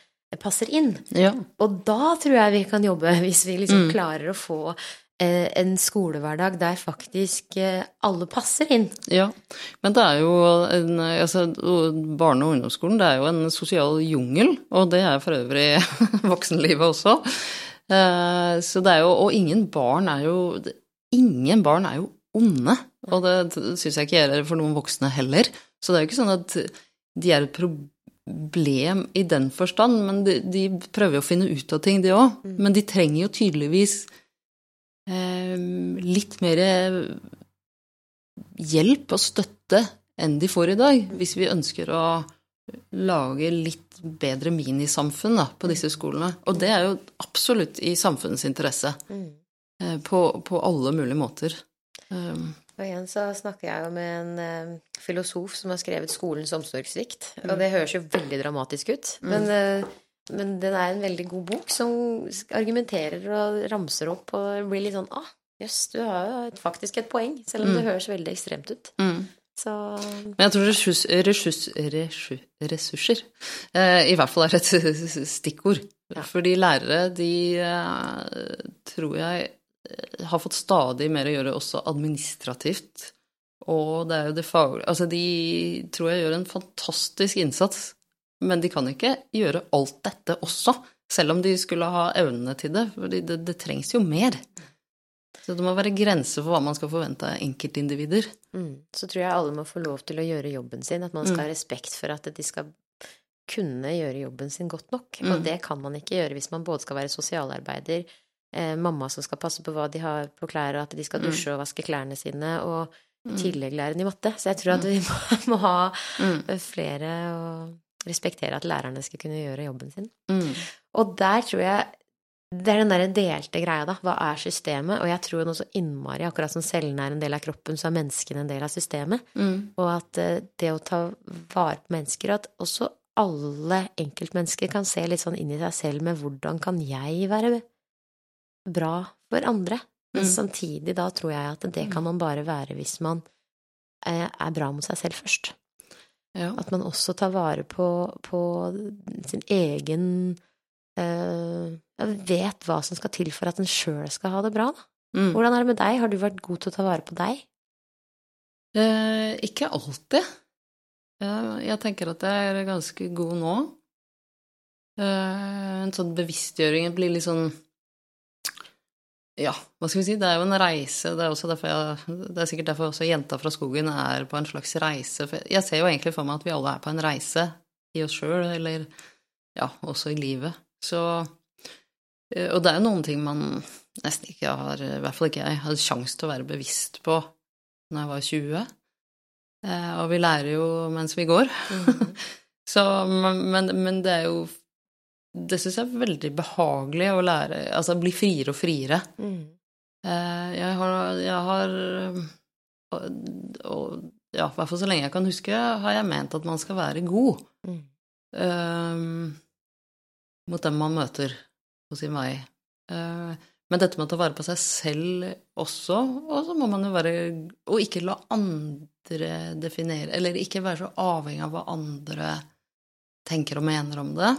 passer inn. Ja. Og da tror jeg vi kan jobbe, hvis vi liksom Mm. klarer å få eh, en skolehverdag der faktisk eh, alle passer inn. Ja, men det er jo en, altså, Barne- og ungdomsskolen det er jo en sosial jungel, og det er for øvrig voksenlivet også. Eh, Så det er jo, og ingen barn er jo Ingen barn er jo onde, og det syns jeg ikke gjelder for noen voksne heller. Så det er jo ikke sånn at de er et problem i den forstand, men de, de prøver jo å finne ut av ting, de òg. Men de trenger jo tydeligvis eh, litt mer hjelp og støtte enn de får i dag, hvis vi ønsker å lage litt bedre minisamfunn da, på disse skolene. Og det er jo absolutt i samfunnets interesse, Mm. på, på alle mulige måter. Um, Og igjen så snakker jeg jo med en uh, filosof som har skrevet 'Skolens omsorgssvikt'. Mm. Og det høres jo veldig dramatisk ut, men, uh, men den er en veldig god bok som argumenterer og ramser opp og blir litt sånn ah, jøss, du har jo et, faktisk et poeng, selv om det høres veldig ekstremt ut. mm. Så Men jeg tror ressurs, ressurs, ressurs, ressurser eh, i hvert fall er et stikkord. Ja. Fordi lærere, de eh, tror jeg har fått stadig mer å gjøre også administrativt. Og det er jo det faglige Altså, de tror jeg gjør en fantastisk innsats, men de kan ikke gjøre alt dette også, selv om de skulle ha evnene til det. For det, det trengs jo mer. Så det må være grenser for hva man skal forvente av enkeltindivider. mm, så tror jeg alle må få lov til å gjøre jobben sin, at man skal ha respekt for at de skal kunne gjøre jobben sin godt nok. Og Mm. det kan man ikke gjøre hvis man både skal være sosialarbeider, eh, mamma som skal passe på hva de har på klær, og at de skal dusje og vaske klærne sine, og i tillegg lære den i matte. Så jeg tror at vi må, må ha Mm. flere og respektere at lærerne skal kunne gjøre jobben sin. Mm. Og der tror jeg det er den der delte greia, da. Hva er systemet? Og jeg tror noe så innmari, akkurat som cellene er en del av kroppen, så er menneskene en del av systemet. Mm. Og at eh, det å ta vare på mennesker, at også alle enkeltmennesker kan se litt sånn inn i seg selv med hvordan kan jeg være bra for andre? Men Mm. samtidig da tror jeg at det kan man bare være hvis man eh, er bra mot seg selv først. Ja. At man også tar vare på, på sin egen eh, Vet hva som skal til for at en sjøl skal ha det bra, da. Mm. Hvordan er det med deg? Har du vært god til å ta vare på deg? Eh, ikke alltid. Eh, jeg tenker at jeg er ganske god nå. Eh, en sånn bevisstgjøring blir litt sånn Ja, hva skal vi si? Det er jo en reise. Det er, også jeg, det er sikkert derfor også Jenta fra skogen er på en slags reise. Jeg ser jo egentlig for meg at vi alle er på en reise i oss sjøl, eller ja, også i livet. Så eh, Og det er jo noen ting man nesten ikke har, i hvert fall ikke jeg, hadde sjanse til å være bevisst på når jeg var 20. Eh, og vi lærer jo mens vi går. Så, men, men det er jo Det syns jeg er veldig behagelig å lære Altså bli friere og friere. Mm. Eh, jeg har, jeg har og, og ja, i hvert fall så lenge jeg kan huske, har jeg ment at man skal være god Mm. um, mot dem man møter på sin vei. Uh, men dette med å ta vare på seg selv også, og så må man jo være Og ikke la andre definere Eller ikke være så avhengig av hva andre tenker og mener om det.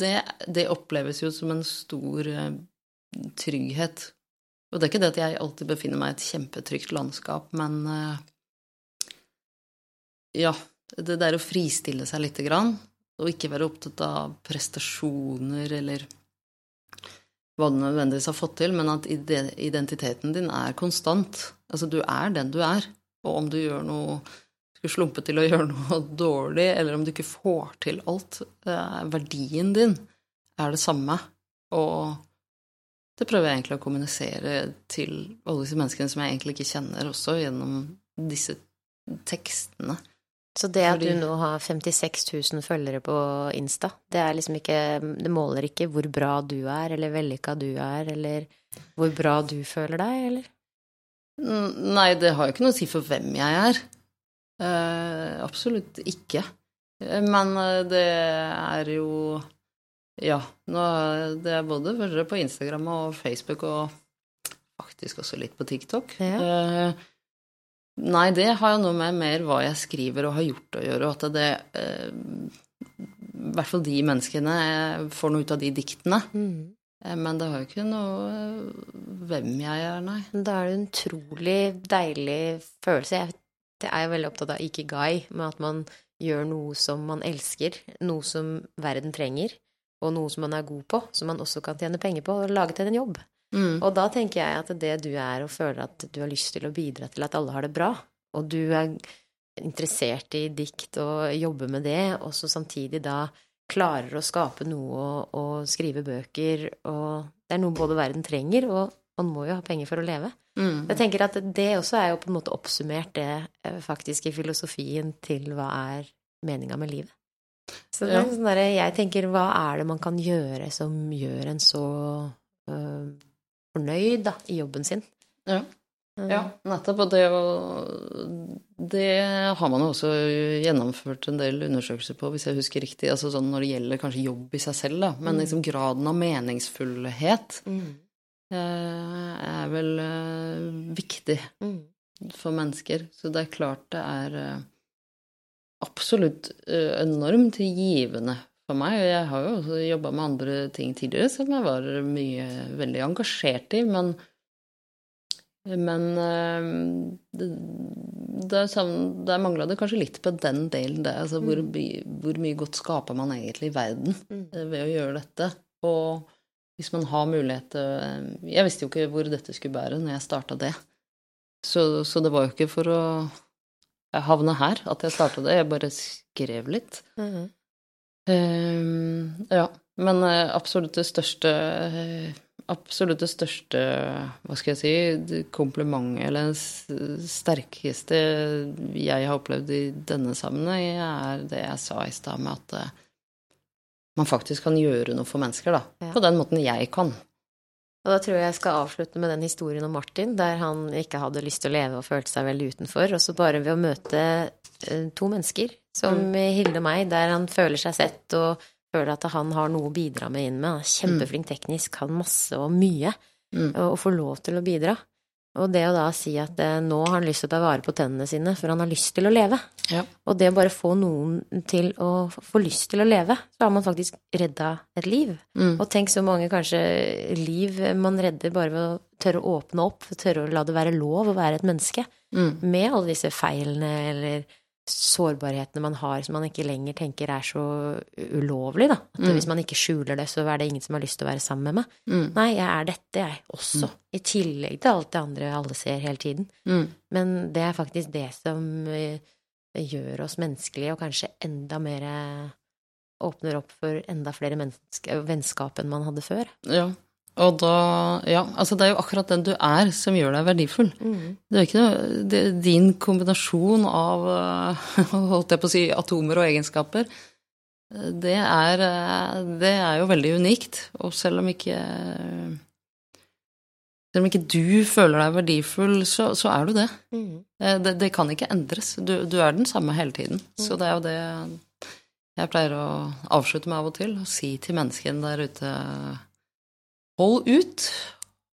Det, det oppleves jo som en stor eh, trygghet. Og det er ikke det at jeg alltid befinner meg i et kjempetrygt landskap, men eh, ja, det der å fristille seg lite grann, og ikke være opptatt av prestasjoner eller hva du nødvendigvis har fått til, men at identiteten din er konstant. Altså, du er den du er, og om du gjør noe skulle slumpe til å gjøre noe dårlig, eller om du ikke får til alt, eh, verdien din er det samme. Og det prøver jeg egentlig å kommunisere til alle disse menneskene som jeg egentlig ikke kjenner, også gjennom disse tekstene. Så det at du nå har 56 000 følgere på Insta, det er liksom ikke Det måler ikke hvor bra du er, eller vellykka du er, eller hvor bra du føler deg, eller? Nei, det har jo ikke noe å si for hvem jeg er. Eh, absolutt ikke. Eh, Men eh, det er jo Ja, nå, det er både følgere på Instagram og Facebook og faktisk også litt på TikTok. Ja. Eh, nei, det har jo noe med mer hva jeg skriver og har gjort å gjøre, og at det eh, I hvert fall de menneskene eh, får noe ut av de diktene. Mm. Men det har jo ikke noe hvem jeg er, nei. Da er det en utrolig deilig følelse. Jeg, jeg er jo veldig opptatt av ikigai, med at man gjør noe som man elsker, noe som verden trenger, og noe som man er god på, som man også kan tjene penger på, og lage til en jobb. Mm. Og da tenker jeg at det du er og føler at du har lyst til å bidra til at alle har det bra, og du er interessert i dikt og jobber med det, og så samtidig da klarer å skape noe og, og skrive bøker, og det er noe både verden trenger, og man må jo ha penger for å leve. Mm. Jeg tenker at det også er jo på en måte oppsummert det faktiske faktisk i filosofien til hva er meninga med livet. Så det er Ja. sånn der, Jeg tenker, hva er det man kan gjøre som gjør en så øh, fornøyd da, i jobben sin? Ja. Mm. Ja, nettopp. Og det, det har man jo også gjennomført en del undersøkelser på, hvis jeg husker riktig. Altså sånn når det gjelder kanskje jobb i seg selv, da. Men Mm. liksom graden av meningsfullhet Mm. Eh, er vel eh, viktig Mm. for mennesker. Så det er klart det er eh, absolutt enormt givende for meg. Og jeg har jo også jobba med andre ting tidligere som jeg var mye veldig engasjert i, men men det, det, sånn- der mangla det kanskje litt på den delen, det. Altså hvor, hvor mye godt skaper man egentlig i verden Mm. ved å gjøre dette? Og hvis man har mulighet til eh, Jeg visste jo ikke hvor dette skulle bære når jeg starta det. Så, så det var jo ikke for å havne her at jeg starta det, jeg bare skrev litt. Mhm. um, ja, men eh, absolutt det største Absolutt det største, hva skal jeg si, komplimentet eller det sterkeste jeg har opplevd i denne sammenheng, er det jeg sa i stad med at man faktisk kan gjøre noe for mennesker, da. Ja. På den måten jeg kan. Og da tror jeg jeg skal avslutte med den historien om Martin, der han ikke hadde lyst til å leve og følte seg veldig utenfor. Og så bare ved å møte eh, to mennesker, som Hilde og meg, der han føler seg sett og føler at han har noe å bidra med inn med. Han er kjempeflink teknisk, kan masse og mye, Mm. og, og får lov til å bidra. Og det å da si at eh, nå har han lyst til å ta vare på tennene sine, for han har lyst til å leve. Ja. Og det å bare få noen til å få lyst til å leve, så har man faktisk redda et liv. Mm. Og tenk så mange kanskje liv man redder bare ved å tørre å åpne opp, tørre å la det være lov å være et menneske. Mm. Med alle disse feilene eller sårbarhetene man har som man ikke lenger tenker er så ulovlig, da. At Mm. hvis man ikke skjuler det, så er det ingen som har lyst til å være sammen med meg. Mm. Nei, jeg er dette, jeg også. I tillegg til alt det andre alle ser hele tiden. Mm. Men det er faktisk det som eh, gjør oss menneskelige, og kanskje enda mer åpner opp for enda flere vennskap enn man hadde før. Ja. Og da Ja, altså det er jo akkurat den du er, som gjør deg verdifull. Det er ikke noe det, Din kombinasjon av eh, holdt jeg på å si, atomer og egenskaper, det er, eh, det er jo veldig unikt. Og selv om ikke Selv om ikke du føler deg verdifull, så, så er du det. Mm. Eh, det. Det kan ikke endres. Du, du er den samme hele tiden. Så det er jo det jeg pleier å avslutte med av og til. Og si til menneskene der ute Hold ut.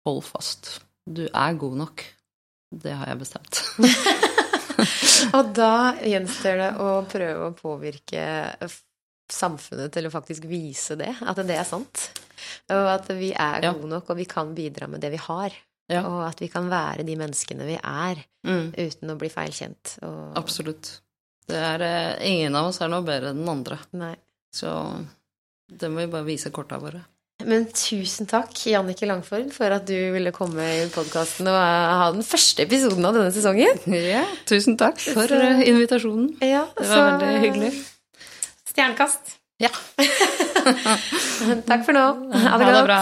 Hold fast. Du er god nok. Det har jeg bestemt. Og da gjenstår det å prøve å påvirke samfunnet til å faktisk vise det, at det er sant. Og at vi er gode nok, og vi kan bidra med det vi har. Ja. Og at vi kan være de menneskene vi er, Mm, uten å bli feilkjent. Og, absolutt. Det er, eh, ingen av oss er noe bedre enn den andre. Nei. Så det må vi bare vise korta våre. Men tusen takk, Jannike Langford, for at du ville komme i podkasten og eh, ha den første episoden av denne sesongen. Ja, tusen takk for Så- eh, invitasjonen. Ja, Det var veldig hyggelig. Stjernekast. Ja. Takk for nå. Ha det godt. bra.